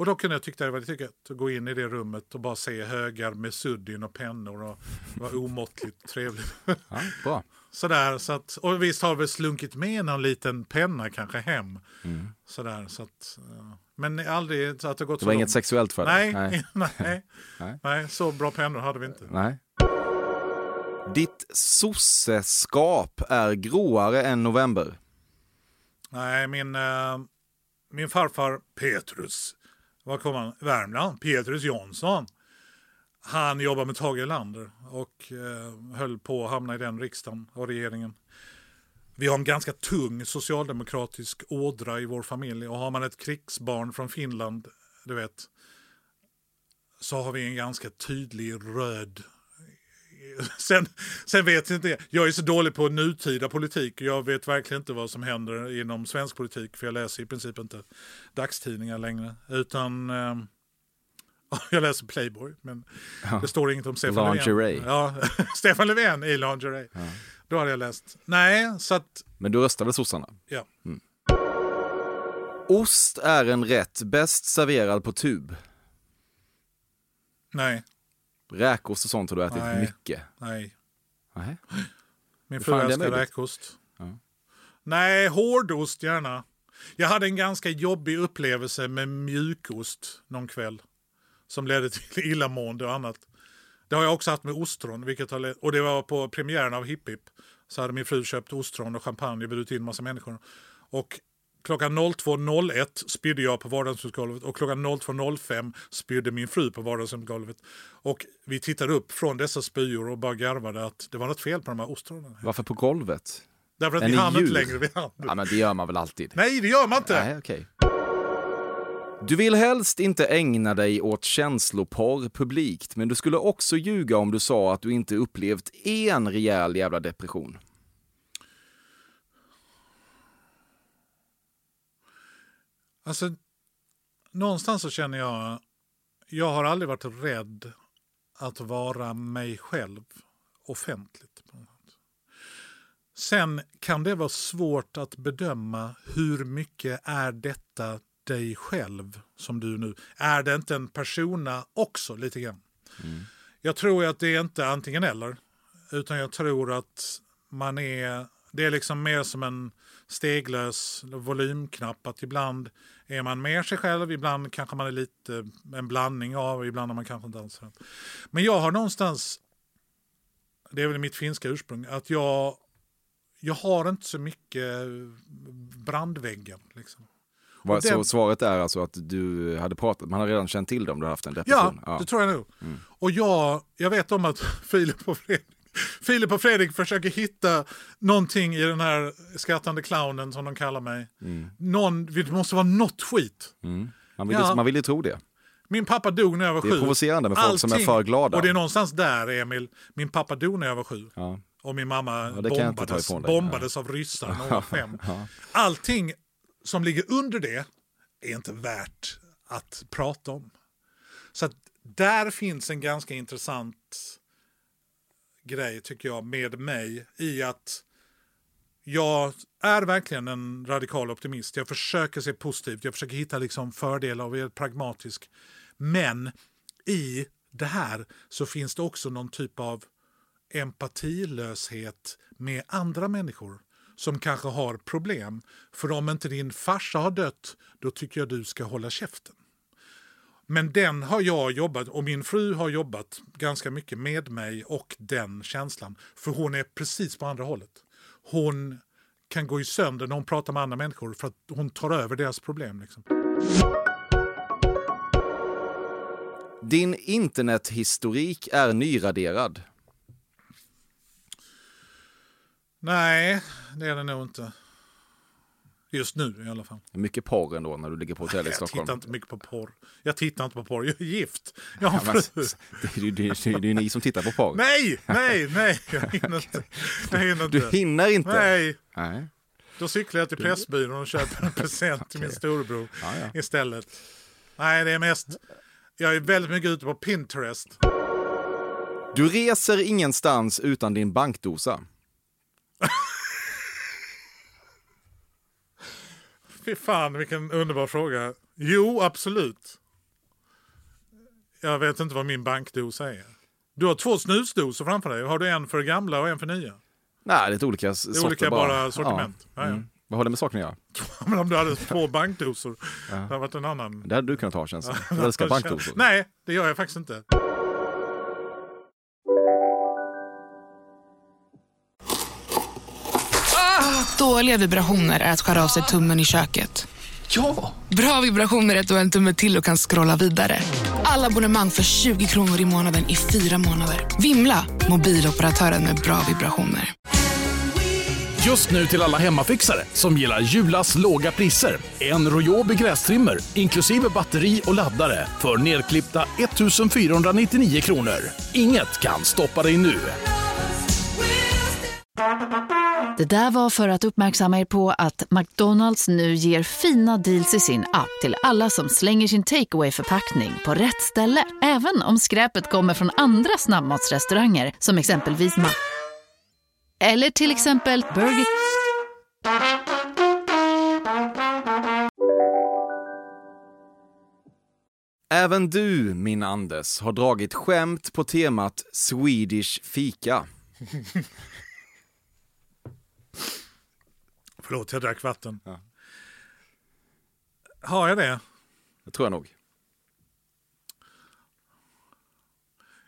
Speaker 4: Och då kunde jag tycka det var lite gött att gå in i det rummet och bara se högar med suddin och pennor och det var omåttligt trevligt.
Speaker 3: Ja, bra.
Speaker 4: Sådär, så att, och visst har vi slunkit med någon liten penna kanske hem.
Speaker 3: Mm.
Speaker 4: Sådär, så att, eh, men aldrig så att det gått
Speaker 3: Det
Speaker 4: så
Speaker 3: var inget
Speaker 4: långt.
Speaker 3: sexuellt för dig?
Speaker 4: Nej, nej, nej,
Speaker 3: Nej.
Speaker 4: nej, så bra pennor hade vi inte.
Speaker 3: Nej. Ditt sosseskap är gråare än november.
Speaker 4: Nej, min, eh, min farfar Petrus, var kom han? Värmland, Petrus Jonsson. Han jobbade med Tage Erlander och eh, höll på att hamna i den riksdagen och regeringen. Vi har en ganska tung socialdemokratisk ådra i vår familj och har man ett krigsbarn från Finland, du vet, så har vi en ganska tydlig röd Sen, sen vet jag inte, jag är så dålig på nutida politik och jag vet verkligen inte vad som händer inom svensk politik för jag läser i princip inte dagstidningar längre. Utan eh, jag läser Playboy men det står inget om Stefan
Speaker 3: Lingerie.
Speaker 4: Löfven. Ja, Stefan Löfven i lingerie. Då hade jag läst. Nej, så att,
Speaker 3: Men du röstar väl sossarna?
Speaker 4: ja.
Speaker 3: Ost är en rätt bäst serverad på tub.
Speaker 4: Nej,
Speaker 3: Räkost och sånt har du ätit
Speaker 4: Nej.
Speaker 3: mycket.
Speaker 4: nej.
Speaker 3: Nej.
Speaker 4: Min fru älskar räkost.
Speaker 3: Ja.
Speaker 4: Nej, hårdost gärna. Jag hade en ganska jobbig upplevelse med mjukost någon kväll. Som ledde till illamående och annat. Det har jag också haft med ostron. Vilket har och det var på premiären av Hipp Hipp. Så hade min fru köpt ostron och champagne och bjudit in massa människor. Och klockan 02.01 spydde jag på vardagsrumsgolvet och klockan 02.05 spydde min fru på vardagsrumsgolvet. Och vi tittade upp från dessa spyor och bara garvade att det var något fel på de här ostronen.
Speaker 3: Varför på golvet?
Speaker 4: Därför att vi hann inte längre. Vi hann.
Speaker 3: Ja, men det gör man väl alltid?
Speaker 4: Nej, det gör man inte.
Speaker 3: Nej, okej. Du vill helst inte ägna dig åt känsloporr publikt, men du skulle också ljuga om du sa att du inte upplevt en rejäl jävla depression.
Speaker 4: Alltså, någonstans så känner jag, jag har aldrig varit rädd att vara mig själv offentligt. på något sätt. Sen kan det vara svårt att bedöma hur mycket är detta dig själv som du nu... Är det inte en persona också lite grann? Jag tror att det är inte antingen eller. Utan jag tror att man är... Det är liksom mer som en steglös volymknapp. Att ibland är man mer sig själv, ibland kanske man är lite en blandning av, ibland är man kanske inte alls. Men jag har någonstans, det är väl mitt finska ursprung, att jag, jag har inte så mycket brandväggar. Liksom. Och det-
Speaker 3: Så svaret är alltså att du hade pratat, man har redan känt till det om du har haft en
Speaker 4: Ja,
Speaker 3: depression?
Speaker 4: det tror jag nog. Och jag, jag vet om att Filip och Fredrik Filip och Fredrik försöker hitta någonting i den här skrattande clownen som de kallar mig. Någon, det måste vara något skit.
Speaker 3: Mm. Man, vill,
Speaker 4: Ja.
Speaker 3: man vill ju tro det.
Speaker 4: Min pappa dog när jag var
Speaker 3: Det
Speaker 4: sju.
Speaker 3: är provocerande med folk som är för glada.
Speaker 4: Och det är någonstans där, Emil. Min pappa dog när jag var sju.
Speaker 3: Ja.
Speaker 4: Och min mamma
Speaker 3: Ja, det
Speaker 4: bombades, bombades av ryssar när hon var fem. Allting som ligger under det är inte värt att prata om. Så att där finns en ganska intressant grej tycker jag med mig i att jag är verkligen en radikal optimist. Jag försöker se positivt, jag försöker hitta liksom fördelar och är pragmatisk. Men i det här så finns det också någon typ av empatilöshet med andra människor som kanske har problem. För om inte din farsa har dött, då tycker jag du ska hålla käften. Men den har jag jobbat, och min fru har jobbat ganska mycket med mig och den känslan. För hon är precis på andra hållet. Hon kan gå i sönder när hon pratar med andra människor för att hon tar över deras problem. Liksom.
Speaker 3: Din internethistorik är nyraderad.
Speaker 4: Nej, det är det nog inte. Just nu i alla fall.
Speaker 3: Mycket porr ändå när du ligger på hotell i
Speaker 4: Jag
Speaker 3: Stockholm.
Speaker 4: tittar inte mycket på porr. Jag tittar inte på porr. Jag är gift. Jag har
Speaker 3: Ja,
Speaker 4: en
Speaker 3: men, det det, ju- det är ni som tittar på porr.
Speaker 4: Nej, nej, nej. Jag hinner inte. Jag hinner inte.
Speaker 3: Du hinner inte.
Speaker 4: Nej,
Speaker 3: Nej.
Speaker 4: då cyklar jag till Pressbyrån och köper en present till min storebror
Speaker 3: Ja, ja.
Speaker 4: istället. Nej, det är mest... Jag är väldigt mycket ute på Pinterest.
Speaker 3: Du reser ingenstans utan din bankdosa.
Speaker 4: Fy fan vilken underbar fråga. Jo, absolut. Jag vet inte vad min bankdosa är. Du har två snusdosor framför dig. Har du en för gamla och en för nya?
Speaker 3: Nej, det är ett olika s-
Speaker 4: Det är
Speaker 3: sorter
Speaker 4: olika bara sortiment. Ja. Ja,
Speaker 3: Mm. Vad har det med saken att göra?
Speaker 4: Men om du hade två bankdosor, det hade varit en annan...
Speaker 3: Det hade du kunnat ha känns det. Du älskar bankdosor.
Speaker 4: Nej, det gör jag faktiskt inte.
Speaker 5: Dåliga vibrationer är att skära av sig tummen i köket.
Speaker 6: Ja!
Speaker 5: Bra vibrationer är att du har en tumme till och kan scrolla vidare. Alla abonnemang för 20 kronor i månaden i fyra månader. Vimla! Mobiloperatören med bra vibrationer.
Speaker 6: Just nu till alla hemmafixare som gillar Julas låga priser. En Royobi grästrimmer inklusive batteri och laddare för nedklippta 1 499 kronor. Inget kan stoppa dig nu.
Speaker 7: Det där var för att uppmärksamma er på att McDonalds nu ger fina deals i sin app till alla som slänger sin takeaway förpackning på rätt ställe. Även om skräpet kommer från andra snabbmatsrestauranger som exempelvis Ma... Eller till exempel Burger...
Speaker 3: Även du, min Anders, har dragit skämt på temat Swedish fika.
Speaker 4: Förlåt, jag drack vatten.
Speaker 3: Ja.
Speaker 4: Har jag det?
Speaker 3: Det tror jag nog.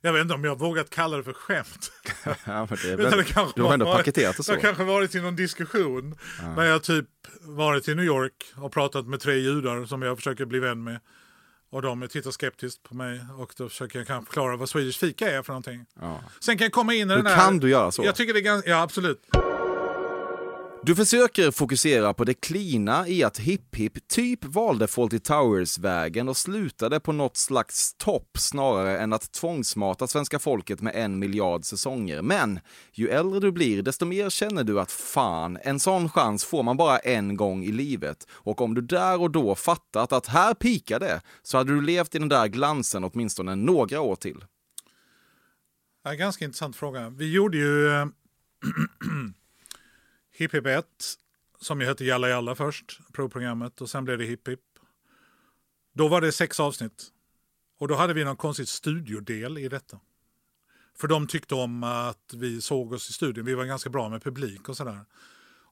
Speaker 4: Jag vet inte om jag vågat kalla det för skämt.
Speaker 3: Ja, men det är väl,
Speaker 4: det
Speaker 3: du har ändå paketerat det så.
Speaker 4: Jag har kanske varit i någon diskussion när jag typ varit i New York och pratat med tre judar som jag försöker bli vän med. Och de tittar skeptiskt på mig och då försöker jag kanske förklara vad Swedish fika är för någonting.
Speaker 3: Ja.
Speaker 4: Sen kan jag komma in i
Speaker 3: Hur
Speaker 4: den här...
Speaker 3: kan du göra så?
Speaker 4: Jag tycker det är ganska... Ja, absolut.
Speaker 3: Du försöker fokusera på det klina i att Hipp Hipp typ valde Fawlty Towers-vägen och slutade på något slags topp snarare än att tvångsmata svenska folket med en miljard säsonger. Men ju äldre du blir, desto mer känner du att fan, en sån chans får man bara en gång i livet. Och om du där och då fattat att här pikar det, så hade du levt i den där glansen åtminstone några år till.
Speaker 4: Ja, ganska intressant fråga. Vi gjorde ju eh, Hipp Hipp 1, som ju hette Jalla Jalla först, provprogrammet, och sen blev det Hipp Hipp. Då var det sex avsnitt. Och då hade vi någon konstig studiodel i detta. För de tyckte om att vi såg oss i studion, vi var ganska bra med publik och sådär.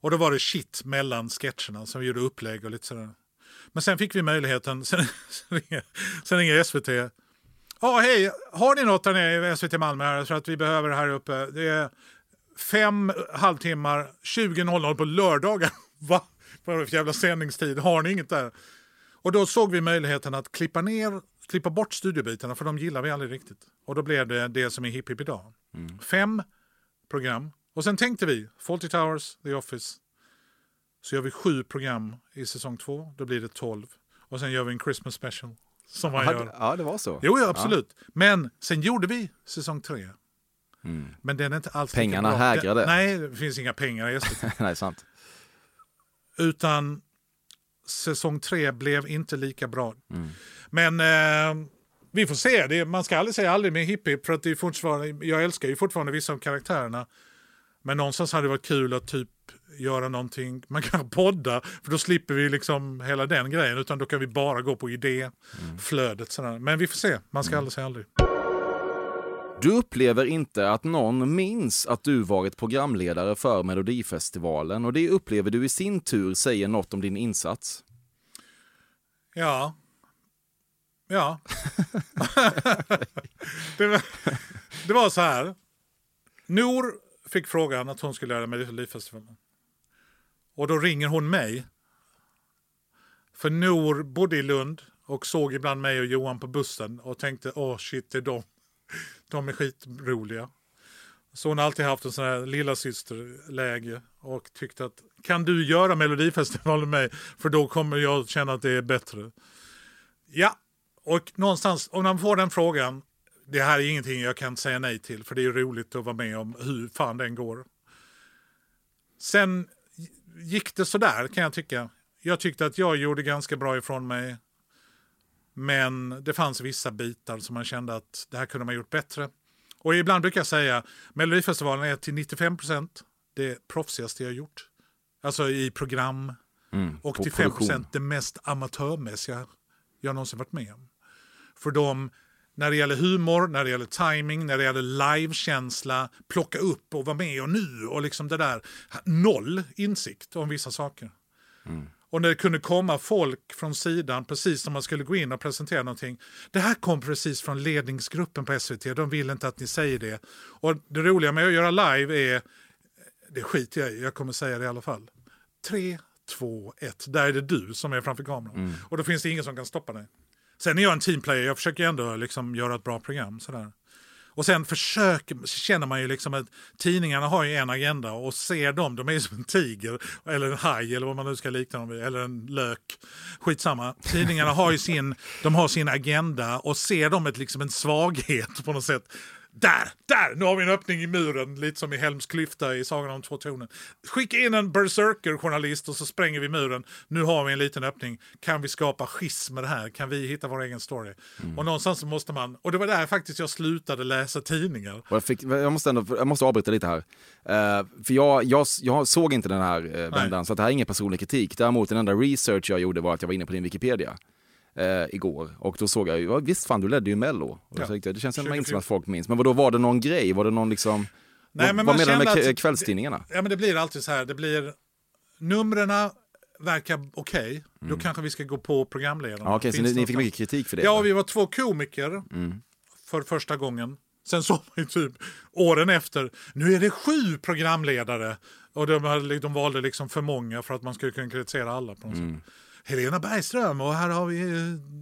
Speaker 4: Och då var det shit mellan sketcherna, som vi gjorde upplägg och lite sådär. Men sen fick vi möjligheten, sen, sen, ringer, SVT Ja, hej. Har ni något där nere i SVT Malmö här så att vi behöver det här uppe? Det är fem halvtimmar, 20.00 på lördagar. Va? Vad är det för jävla sändningstid? Har ni inget där? Och då såg vi möjligheten att klippa ner, klippa bort studiobitarna för de gillar vi aldrig riktigt. Och då blev det det som är Hipp Hipp idag. Fem program. Och sen tänkte vi, Fawlty Towers, The Office. Så gör vi sju program i säsong två, då blir det tolv. Och sen gör vi en Christmas special. Som man gör.
Speaker 3: Ja, det var så.
Speaker 4: Jo, jo absolut. Men sen gjorde vi säsong tre. Men den är inte alls
Speaker 3: Pengarna hägrade.
Speaker 4: Nej, det finns inga pengar i SVT.
Speaker 3: Nej, sant.
Speaker 4: Utan säsong tre blev inte lika bra. Men eh, vi får se. Det, man ska aldrig säga aldrig med Hipp Hipp, för att det är fortfarande, jag älskar ju fortfarande vissa av karaktärerna. Men någonstans hade det varit kul att typ göra någonting, man kan podda, för då slipper vi liksom hela den grejen, utan då kan vi bara gå på idéflödet. Sådär. Men vi får se, man ska aldrig säga aldrig.
Speaker 3: Du upplever inte att någon minns att du varit programledare för Melodifestivalen och det upplever du i sin tur säger något om din insats.
Speaker 4: Ja. Ja. det, var, det var så här. Nor fick frågan att hon skulle göra Melodifestivalen. Och då ringer hon mig. För Nor bodde i Lund och såg ibland mig och Johan på bussen och tänkte åh shit, det är de. De är skitroliga. Så hon har alltid haft en sån här lilla systerläge och tyckt att kan du göra Melodifestivalen med mig för då kommer jag känna att det är bättre. Ja, och någonstans, om man får den frågan, det här är ingenting jag kan säga nej till för det är roligt att vara med om hur fan den går. Sen gick det sådär kan jag tycka. Jag tyckte att jag gjorde ganska bra ifrån mig. Men det fanns vissa bitar som man kände att det här kunde man gjort bättre. Och ibland brukar jag säga Melodifestivalen är till 95 procent det proffsigaste jag gjort. Alltså i program.
Speaker 3: Mm,
Speaker 4: och till 5
Speaker 3: produktion.
Speaker 4: procent det mest amatörmässiga jag någonsin varit med om. För de, när det gäller humor, när det gäller timing, när det gäller livekänsla, plocka upp och vara med och nu och liksom det där. Noll insikt om vissa saker. Och när det kunde komma folk från sidan precis när man skulle gå in och presentera någonting. Det här kom precis från ledningsgruppen på SVT, de vill inte att ni säger det. Och det roliga med att göra live är, det skiter jag i, jag kommer säga det i alla fall. Tre, två, ett, där är det du som är framför kameran. Och då finns det ingen som kan stoppa dig. Sen är jag en teamplayer, jag försöker ändå liksom göra ett bra program. Sådär. Och sen försöker, känner man ju liksom att tidningarna har ju en agenda och ser dem, de är ju som en tiger eller en haj eller vad man nu ska likna dem vid, eller en lök. Skitsamma. Tidningarna har ju sin, de har sin agenda och ser dem ett, liksom en svaghet på något sätt. Där, där, nu har vi en öppning i muren, lite som i Helms klyfta i Sagan om två tornen. Skicka in en berserker-journalist och så spränger vi muren. Nu har vi en liten öppning. Kan vi skapa schism med det här? Kan vi hitta vår egen story? Och någonstans så måste man, och det var där faktiskt jag slutade läsa tidningar.
Speaker 3: Jag, fick, jag, måste ändå, jag måste avbryta lite här. Eh, för jag, jag, jag såg inte den här uh, vändan, så det här är ingen personlig kritik. Däremot den enda research jag gjorde var att jag var inne på din Wikipedia. Eh, igår och då såg jag ju, ja, visst fan du ledde ju mello. Och då
Speaker 4: Ja.
Speaker 3: jag, det känns ändå
Speaker 4: 2014.
Speaker 3: inte som att folk minns. Men vadå, var det någon grej? Var det någon liksom...
Speaker 4: Nej,
Speaker 3: vad
Speaker 4: men
Speaker 3: vad menar du med
Speaker 4: att-
Speaker 3: kvällstidningarna?
Speaker 4: Ja, men det blir alltid så här. Det blir numren verkar okej. Då
Speaker 3: Mm.
Speaker 4: kanske vi ska gå på programledarna.
Speaker 3: Ja, okej, så ni,
Speaker 4: det
Speaker 3: ni fick mycket kritik för det?
Speaker 4: Ja, vi var två komiker
Speaker 3: Mm.
Speaker 4: för första gången. Sen såg man ju typ åren efter, nu är det sju programledare. Och de, hade- de valde liksom för många för att man skulle kunna kritisera alla på något
Speaker 3: Mm.
Speaker 4: sätt. Helena Bergström och här har vi, eh,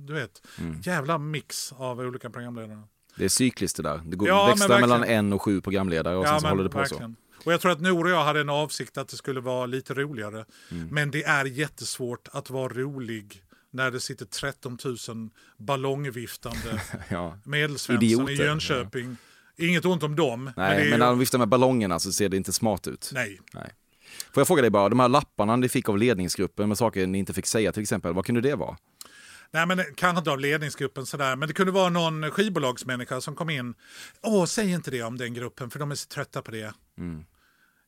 Speaker 4: du vet,
Speaker 3: Mm.
Speaker 4: jävla mix av olika programledare.
Speaker 3: Det är cykliskt det där. Det går,
Speaker 4: Ja,
Speaker 3: växlar
Speaker 4: verkligen.
Speaker 3: mellan en och sju programledare och sen så håller det på så.
Speaker 4: Och jag tror att Nour och jag hade en avsikt att det skulle vara lite roligare.
Speaker 3: Mm.
Speaker 4: Men det är jättesvårt att vara rolig när det sitter 13 000 ballongviftande
Speaker 3: Ja.
Speaker 4: medelsvensson i Jönköping. Inget ont om dem.
Speaker 3: Nej,
Speaker 4: men
Speaker 3: men när de viftar med ballongerna så ser det inte smart ut.
Speaker 4: Nej.
Speaker 3: Nej. Får jag fråga dig bara, de här lapparna ni fick av ledningsgruppen med saker ni inte fick säga till exempel, vad kunde det vara?
Speaker 4: Nej, men kanske inte av ledningsgruppen sådär. Men det kunde vara någon skivbolagsmänniska som kom in. Åh, säg inte det om den gruppen för de är så trötta på det.
Speaker 3: Mm.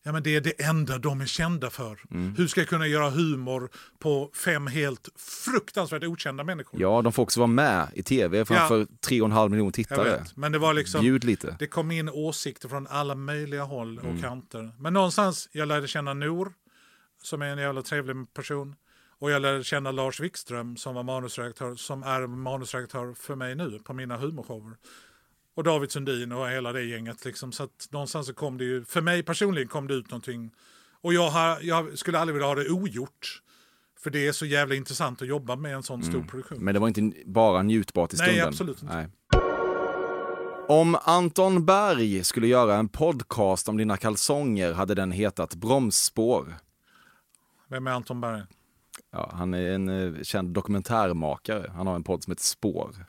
Speaker 4: Ja, men det är det enda de är kända för. Hur ska jag kunna göra humor på fem helt fruktansvärt okända människor?
Speaker 3: Ja, de får också vara med i tv framför
Speaker 4: Ja.
Speaker 3: tre och en halv miljon tittare.
Speaker 4: vet, men det var liksom...
Speaker 3: Bjud lite.
Speaker 4: Det kom in åsikter från alla möjliga håll och
Speaker 3: Mm.
Speaker 4: kanter. Men någonstans, jag lärde känna Nor, som är en jävla trevlig person. Och jag lärde känna Lars Wikström som var manusredaktör, som är manusredaktör för mig nu på mina humorshower. Och David Sundin och hela det gänget. Liksom. Så att någonstans så kom det ju, för mig personligen kom det ut någonting. Och jag, har, jag skulle aldrig vilja ha det ogjort. För det är så jävla intressant att jobba med en sån stor produktion.
Speaker 3: Men det var inte bara njutbart i
Speaker 4: Nej,
Speaker 3: stunden.
Speaker 4: absolut inte.
Speaker 3: Nej. Om Anton Berg skulle göra en podcast om dina kalsonger hade den hetat Bromsspår.
Speaker 4: Vem är Anton Berg?
Speaker 3: Ja, han är en eh, känd dokumentärmakare. Han har en podd som heter Spår.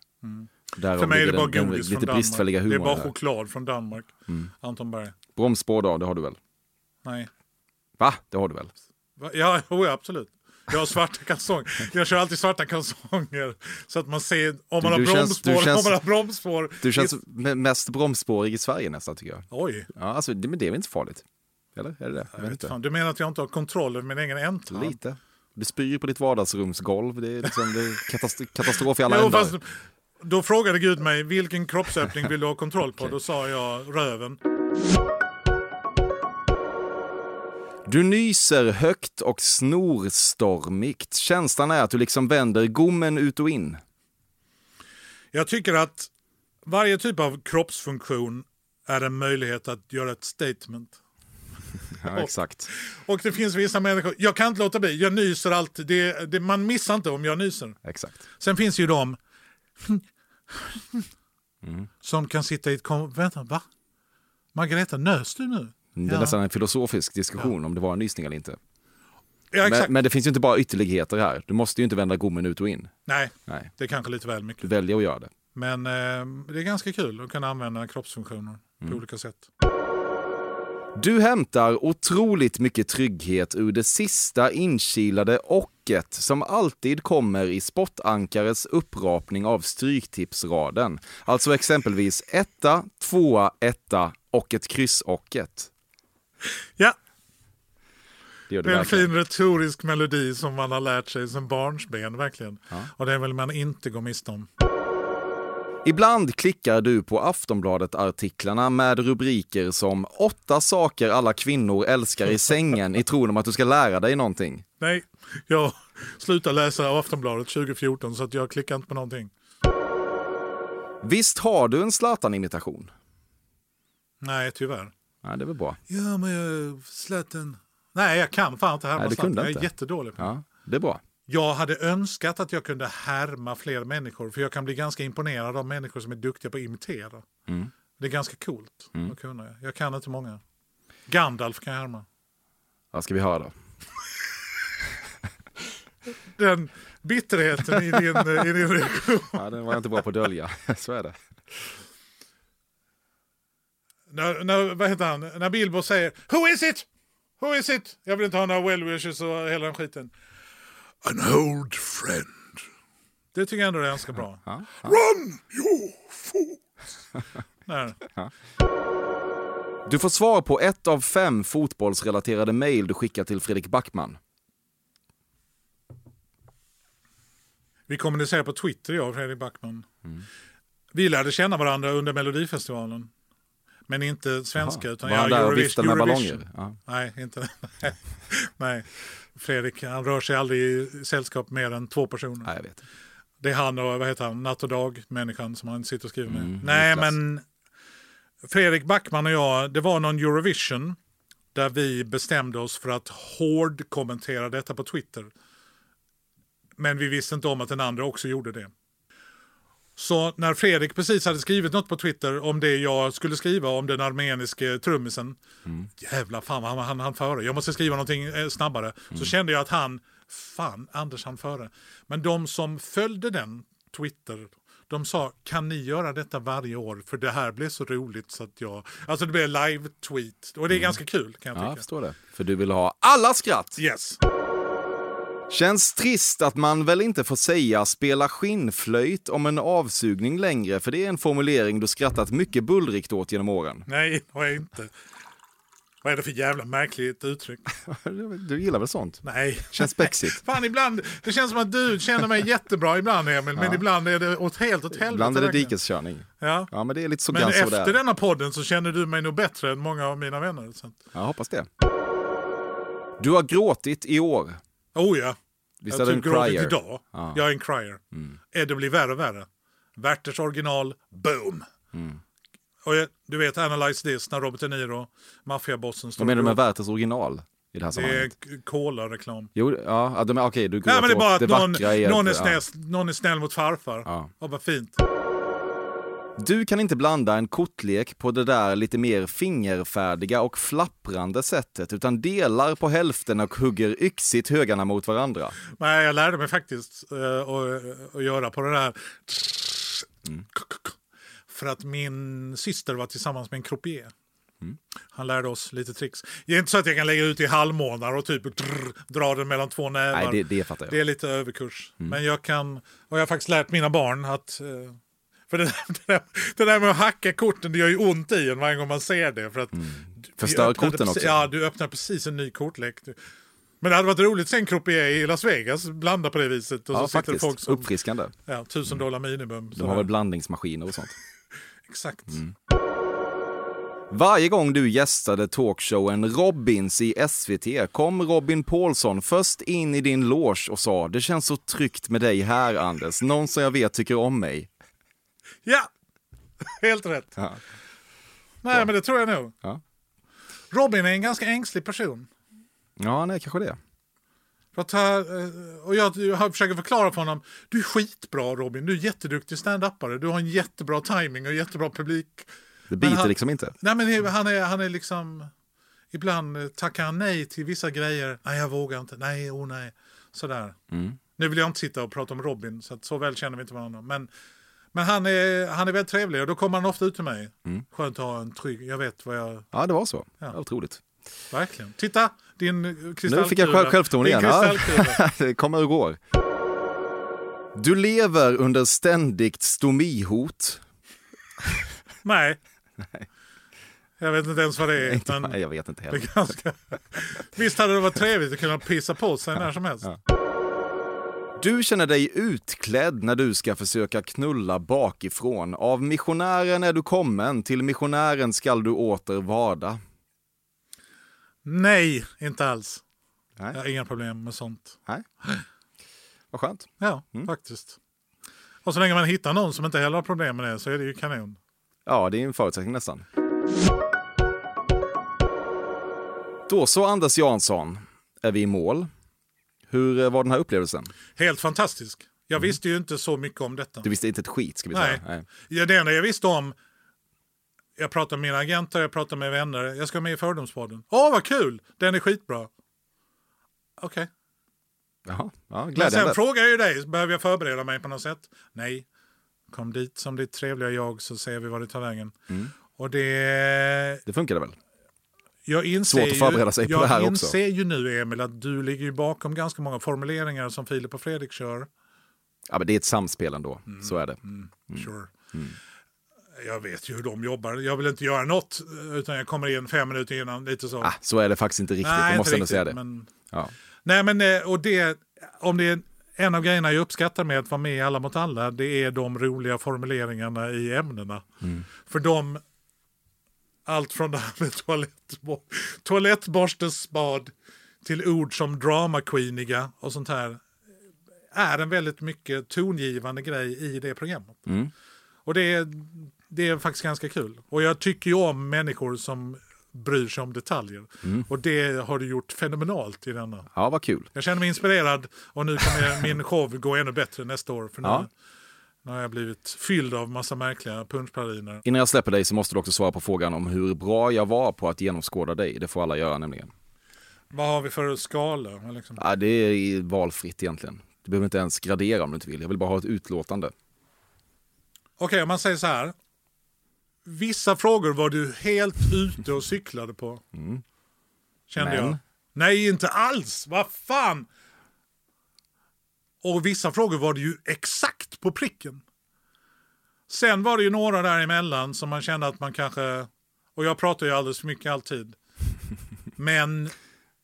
Speaker 3: Därav.
Speaker 4: För mig är det bara
Speaker 3: den- den
Speaker 4: godis från
Speaker 3: lite
Speaker 4: Danmark. Det är bara choklad från Danmark.
Speaker 3: Mm.
Speaker 4: Anton Berg.
Speaker 3: Bromsspår då, det har du väl?
Speaker 4: Nej.
Speaker 3: Va? Det har du väl?
Speaker 4: Va? Ja, ja, absolut. Jag har svarta kalsonger. Jag kör alltid svarta kalsonger. Så att man ser om man
Speaker 3: Du-
Speaker 4: har
Speaker 3: känns-
Speaker 4: bromsspår.
Speaker 3: känns-
Speaker 4: om man har bromsspår.
Speaker 3: Du känns me- mest bromsspårig i Sverige nästan tycker jag.
Speaker 4: Oj.
Speaker 3: Ja, alltså, det, men det är väl inte farligt? Eller? Är det det? Jag vet inte.
Speaker 4: fan. Du menar att jag inte har kontroll över min egen ändtarm?
Speaker 3: Lite. Du spyr på ditt vardagsrumsgolv. Det är, liksom, det är katast- katastrof i alla
Speaker 4: Jo,
Speaker 3: ändar.
Speaker 4: fast, då frågade Gud mig vilken kroppsöppning vill du ha kontroll på? Då sa jag röven.
Speaker 3: Du nyser högt och snorstormigt. Känslan är att du liksom vänder gommen ut och in.
Speaker 4: Jag tycker att varje typ av kroppsfunktion är en möjlighet att göra ett statement.
Speaker 3: Ja, exakt.
Speaker 4: Och det finns vissa människor, jag kan inte låta bli, jag nyser alltid. Det, det, man missar inte om jag nyser.
Speaker 3: exakt.
Speaker 4: Sen finns ju de
Speaker 3: Mm.
Speaker 4: som kan sitta i ett... Vänta, va? Margareta, nös du nu?
Speaker 3: Det är
Speaker 4: Ja.
Speaker 3: nästan en filosofisk diskussion om det var en nysning eller inte.
Speaker 4: Ja.
Speaker 3: Men, men det finns ju inte bara ytterligheter här. Du måste ju inte vända gommen ut och in.
Speaker 4: Nej,
Speaker 3: Nej,
Speaker 4: det är kanske lite väl
Speaker 3: du
Speaker 4: mycket.
Speaker 3: väljer att göra det.
Speaker 4: Men eh, det är ganska kul att kunna använda kroppsfunktioner
Speaker 3: Mm.
Speaker 4: på olika sätt.
Speaker 3: Du hämtar otroligt mycket trygghet ur det sista inkilade ocket som alltid kommer i Sportankares upprapning av stryktipsraden. Alltså exempelvis etta, tvåa, etta och ett kryssocket.
Speaker 4: Ja,
Speaker 3: Det du
Speaker 4: det är en fin retorisk melodi som man har lärt sig sedan barnsben. Verkligen. Och det vill man inte gå miste om.
Speaker 3: Ibland klickar du på Aftonbladet-artiklarna med rubriker som “Åtta saker alla kvinnor älskar i sängen i tron om att du ska lära dig någonting”.
Speaker 4: Nej, jag slutade läsa Aftonbladet 2014 så att jag klickar inte på någonting.
Speaker 3: Visst har du en Zlatan-imitation?
Speaker 4: Nej, tyvärr.
Speaker 3: Nej, det är väl bra.
Speaker 4: Ja, men jag Zlatan... Nej, jag kan fan inte härma Zlatan. Jag är jättedålig på det.
Speaker 3: Ja, det är bra.
Speaker 4: Jag hade önskat att jag kunde härma fler människor för jag kan bli ganska imponerad av människor som är duktiga på att imitera.
Speaker 3: Mm.
Speaker 4: Det är ganska coolt att kunna. Jag kan inte många. Gandalf kan jag härma.
Speaker 3: Vad ska vi höra då?
Speaker 4: Den bitterheten i din, eh, i din reaktion.
Speaker 3: Ja, den var jag inte bra på att dölja. Så är det.
Speaker 4: När, när, vad heter han? När Bilbo säger Who is it? Who is it? Jag vill inte ha några well wishes och hela den skiten.
Speaker 2: An old friend.
Speaker 4: Det tycker jag ändå är ganska bra.
Speaker 2: Run, you fool!
Speaker 4: Där.
Speaker 3: Du får svar på ett av fem fotbollsrelaterade mejl du skickar till Fredrik Backman.
Speaker 4: Vi kommunicerar på Twitter, jag och Fredrik Backman. Vi lärde känna varandra under Melodifestivalen. Men inte svenska.
Speaker 3: Jaha.
Speaker 4: Utan
Speaker 3: Var han
Speaker 4: ja,
Speaker 3: där och viftade med
Speaker 4: Eurovision.
Speaker 3: ballonger? Ja.
Speaker 4: Nej, inte Nej. Fredrik han rör sig aldrig i sällskap mer än två personer.
Speaker 3: Nej, jag vet.
Speaker 4: Det är han och vad heter han, Natt och dag-människan som han sitter och skriver med.
Speaker 3: Mm,
Speaker 4: Nej, men Fredrik Backman och jag, det var någon Eurovision där vi bestämde oss för att hård kommentera detta på Twitter. Men vi visste inte om att den andra också gjorde det. Så när Fredrik precis hade skrivit något på Twitter om det jag skulle skriva om den armeniske trummisen. Jävla fan, han, han, han före. Jag måste skriva någonting eh, snabbare. Så kände jag att han, fan, Anders han före. Men de som följde den Twitter, de sa kan ni göra detta varje år? För det här blev så roligt så att jag... Alltså det blev live-tweet. Och det är ganska kul kan jag
Speaker 3: Ja, jag
Speaker 4: tycka.
Speaker 3: förstår det. För du vill ha alla skratt.
Speaker 4: Yes.
Speaker 3: Känns trist att man väl inte får säga spela skinnflöjt om en avsugning längre, för det är en formulering du skrattat mycket bullrigt åt genom åren.
Speaker 4: Nej, det har jag inte. Vad är det för jävla märkligt uttryck?
Speaker 3: Du gillar väl sånt?
Speaker 4: Nej.
Speaker 3: Känns spexigt.
Speaker 4: Fan, ibland, det känns som att du känner mig jättebra ibland Emil, men
Speaker 3: Ja.
Speaker 4: ibland är det åt helt åt helvete.
Speaker 3: Ibland är det dikeskörning.
Speaker 4: Ja.
Speaker 3: Ja, men det är lite så
Speaker 4: Men efter
Speaker 3: där.
Speaker 4: denna podden så känner du mig nog bättre än många av mina vänner. Så.
Speaker 3: Jag hoppas det. Du har gråtit i år.
Speaker 4: Oh ja.
Speaker 3: Visst är du en crier?
Speaker 4: idag.
Speaker 3: Ja.
Speaker 4: Jag är en crier. Eh, Det blir värre och värre. Werthers original, boom.
Speaker 3: Mm.
Speaker 4: Och jag, du vet Analyze This när Robert De Niro, maffiabossen,
Speaker 3: Vad menar du med Werthers original i det här
Speaker 4: Det är? Cola-reklam.
Speaker 3: Jo, ja, de okej, du går
Speaker 4: Nej, men det är bara att
Speaker 3: det
Speaker 4: någon, någon, är snäll, någon är snäll mot farfar.
Speaker 3: Ja.
Speaker 4: Och vad fint.
Speaker 3: Du kan inte blanda en kortlek på det där lite mer fingerfärdiga och flapprande sättet, utan delar på hälften och hugger yxigt högarna mot varandra.
Speaker 4: Nej, jag lärde mig faktiskt uh, att, att göra på det där.
Speaker 3: Mm.
Speaker 4: För att min syster var tillsammans med en croupier.
Speaker 3: Mm.
Speaker 4: Han lärde oss lite tricks. Det är inte så att jag kan lägga ut i halvmånar och typ drr, dra den mellan två nävar.
Speaker 3: Nej, det, det fattar jag.
Speaker 4: Det är lite överkurs.
Speaker 3: Mm.
Speaker 4: Men jag kan, och jag har faktiskt lärt mina barn att... eh, För det där, det, där, det där med att hacka korten, det gör ju ont i en varje gång man ser det. För att
Speaker 3: Mm. Förstör korten
Speaker 4: precis-
Speaker 3: också.
Speaker 4: Ja, du öppnar precis en ny kortlek. Men det hade varit roligt att se en croupier i Las Vegas blanda på det viset. Och
Speaker 3: Ja,
Speaker 4: så
Speaker 3: faktiskt.
Speaker 4: folk som,
Speaker 3: Uppfriskande.
Speaker 4: ja, tusen dollar minimum.
Speaker 3: De har väl blandningsmaskiner och sånt.
Speaker 4: Exakt.
Speaker 3: Varje gång du gästade talkshowen Robins i SVT kom Robin Paulsson först in i din loge och sa “Det känns så tryggt med dig här Anders, någon som jag vet tycker om mig”.
Speaker 4: Ja, helt rätt.
Speaker 3: Ja.
Speaker 4: Nej, men det tror jag nog.
Speaker 3: Ja.
Speaker 4: Robin är en ganska ängslig person.
Speaker 3: Ja, nej, kanske det.
Speaker 4: För att, eh, och jag, jag har försökt förklara för honom. Du är skitbra Robin, du är jätteduktig stand-upare. Du har en jättebra timing och jättebra publik.
Speaker 3: Det biter
Speaker 4: han-
Speaker 3: liksom inte.
Speaker 4: Nej men han är, han är liksom... Ibland eh, tackar han nej till vissa grejer. Nej jag vågar inte, nej, oh nej. Sådär.
Speaker 3: Mm.
Speaker 4: Nu vill jag inte sitta och prata om Robin, så, att så väl känner vi inte varandra. Men, Men han är, han är väldigt trevlig och då kommer han ofta ut till mig.
Speaker 3: Mm.
Speaker 4: Skönt att ha en trygg, jag vet vad jag...
Speaker 3: Ja, det var så.
Speaker 4: Ja.
Speaker 3: Otroligt.
Speaker 4: Verkligen. Titta, din kristallkula.
Speaker 3: Nu fick jag själv, självförtroende igen. Ja. det kommer och går. Du lever under ständigt stomihot.
Speaker 4: Nej. Jag vet inte ens vad det är.
Speaker 3: Inte- Nej, jag vet inte heller.
Speaker 4: ganska... Visst hade det varit trevligt att kunna pissa på sig när som helst.
Speaker 3: Ja. Du känner dig utklädd när du ska försöka knulla bakifrån. Av missionären är du kommen, till missionären skall du åter varda.
Speaker 4: Nej, inte alls.
Speaker 3: Nej.
Speaker 4: Jag har inga problem med sånt.
Speaker 3: Nej. Vad skönt.
Speaker 4: Ja,
Speaker 3: Mm.
Speaker 4: faktiskt. Och så länge man hittar någon som inte heller har problem med det så är det ju kanon.
Speaker 3: Ja, det är en förutsättning nästan. Då så, Anders Jansson, är vi i mål. Hur eh, var den här upplevelsen?
Speaker 4: Helt fantastisk. Jag visste ju inte så mycket om detta.
Speaker 3: Mm. Du visste inte ett skit, ska vi
Speaker 4: Nej.
Speaker 3: säga. Nej.
Speaker 4: Ja, det enda jag visste om, jag pratade med mina agenter, jag pratade med vänner, jag ska med i Fördomspodden. Åh, vad kul! Den är skitbra. Okej.
Speaker 3: Jaha, ja,
Speaker 4: Men
Speaker 3: glädjande.
Speaker 4: sen frågar jag ju dig, behöver jag förbereda mig på något sätt? Nej. Kom dit som ditt trevliga jag så ser vi var det tar vägen.
Speaker 3: Mm.
Speaker 4: Och det...
Speaker 3: Det funkade väl?
Speaker 4: Jag inser
Speaker 3: Svårt att förbereda sig
Speaker 4: ju,
Speaker 3: på det här
Speaker 4: Jag
Speaker 3: också.
Speaker 4: inser ju nu, Emil, att du ligger ju bakom ganska många formuleringar som Filip och Fredrik kör.
Speaker 3: Ja, men det är ett samspel ändå. Så är det.
Speaker 4: Sure.
Speaker 3: Mm.
Speaker 4: Jag vet ju hur de jobbar. Jag vill inte göra något, utan jag kommer in fem minuter innan. Lite så.
Speaker 3: Ah, så är det faktiskt inte riktigt.
Speaker 4: Nej,
Speaker 3: jag måste
Speaker 4: inte
Speaker 3: ändå säga det.
Speaker 4: Men...
Speaker 3: Ja.
Speaker 4: Nej, men eh, och det, om det är en av grejerna jag uppskattar med att vara med i Alla mot alla, det är de roliga formuleringarna i ämnena.
Speaker 3: Mm.
Speaker 4: För de, allt från det här med toalettbo- toalettborstesspad till ord som dramaqueeniga och sånt här, är en väldigt mycket tongivande grej i det programmet.
Speaker 3: Mm.
Speaker 4: Och det är, det är faktiskt ganska kul. Och jag tycker ju om människor som bryr sig om detaljer.
Speaker 3: Mm.
Speaker 4: Och det har du gjort fenomenalt i denna.
Speaker 3: ja, vad kul.
Speaker 4: Jag känner mig inspirerad och nu kommer min show gå ännu bättre nästa år. För nu,
Speaker 3: Ja.
Speaker 4: Nu har jag blivit fylld av massa märkliga punschpraliner.
Speaker 3: Innan jag släpper dig så måste du också svara på frågan om hur bra jag var på att genomskåda dig. Det får alla göra nämligen.
Speaker 4: Vad har vi för skala? Liksom?
Speaker 3: Ja, det är valfritt egentligen. Du behöver inte ens gradera om du inte vill. Jag vill bara ha ett utlåtande.
Speaker 4: Okej, om man säger så här. Vissa frågor var du helt ute och cyklade på. Kände
Speaker 3: Men?
Speaker 4: jag. Nej, inte alls. Vad fan! Och vissa frågor var det ju exakt på pricken. Sen var det ju några däremellan som man kände att man kanske... Och jag pratar ju alldeles för mycket alltid. Men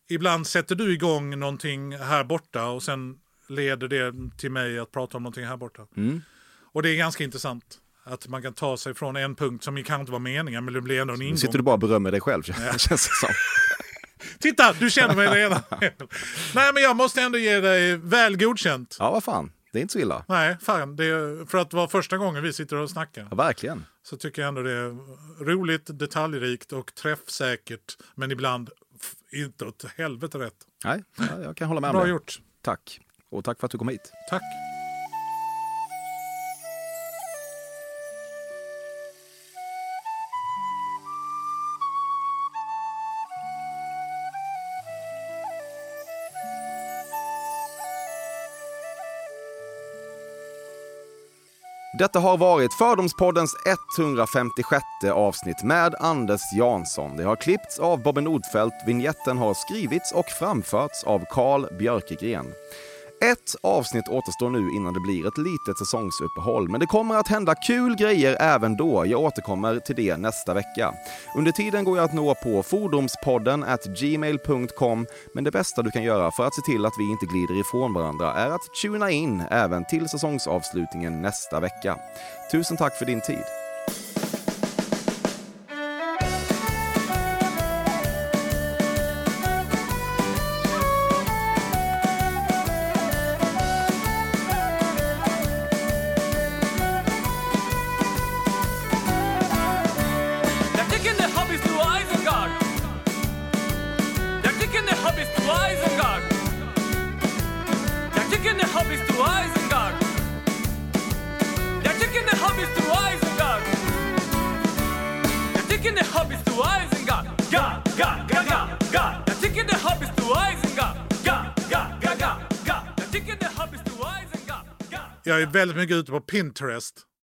Speaker 4: ibland sätter du igång någonting här borta och sen leder det till mig att prata om någonting här borta.
Speaker 3: Mm.
Speaker 4: Och det är ganska intressant. Att man kan ta sig från en punkt som kan inte vara meningen men det blir ändå en
Speaker 3: Nu
Speaker 4: ingång.
Speaker 3: sitter du bara och berömmer dig själv, känns det som.
Speaker 4: Titta, du känner mig redan. Nej men jag måste ändå ge dig väl godkänt.
Speaker 3: Ja, vad fan. Det är inte så illa.
Speaker 4: Nej, fan. Det är, för att vara första gången vi sitter och snackar
Speaker 3: Ja, verkligen.
Speaker 4: så tycker jag ändå det är roligt, detaljrikt och träffsäkert. Men ibland inte åt helvete rätt.
Speaker 3: Nej, ja, jag kan hålla med om
Speaker 4: Bra
Speaker 3: det.
Speaker 4: gjort.
Speaker 3: Tack. Och tack för att du kom hit.
Speaker 4: Tack.
Speaker 3: Detta har varit Fördomspoddens 156 avsnitt med Anders Jansson. Det har klippts av Bobben Nordfeldt, vignetten har skrivits och framförts av Carl Björkegren. Ett avsnitt återstår nu innan det blir ett litet säsongsuppehåll, men det kommer att hända kul grejer även då. Jag återkommer till det nästa vecka. Under tiden går jag att nå på fordomspodden at gmail.com, men det bästa du kan göra för att se till att vi inte glider ifrån varandra är att tuna in även till säsongsavslutningen nästa vecka. Tusen tack för din tid.
Speaker 4: Väldigt mycket ute på Pinterest.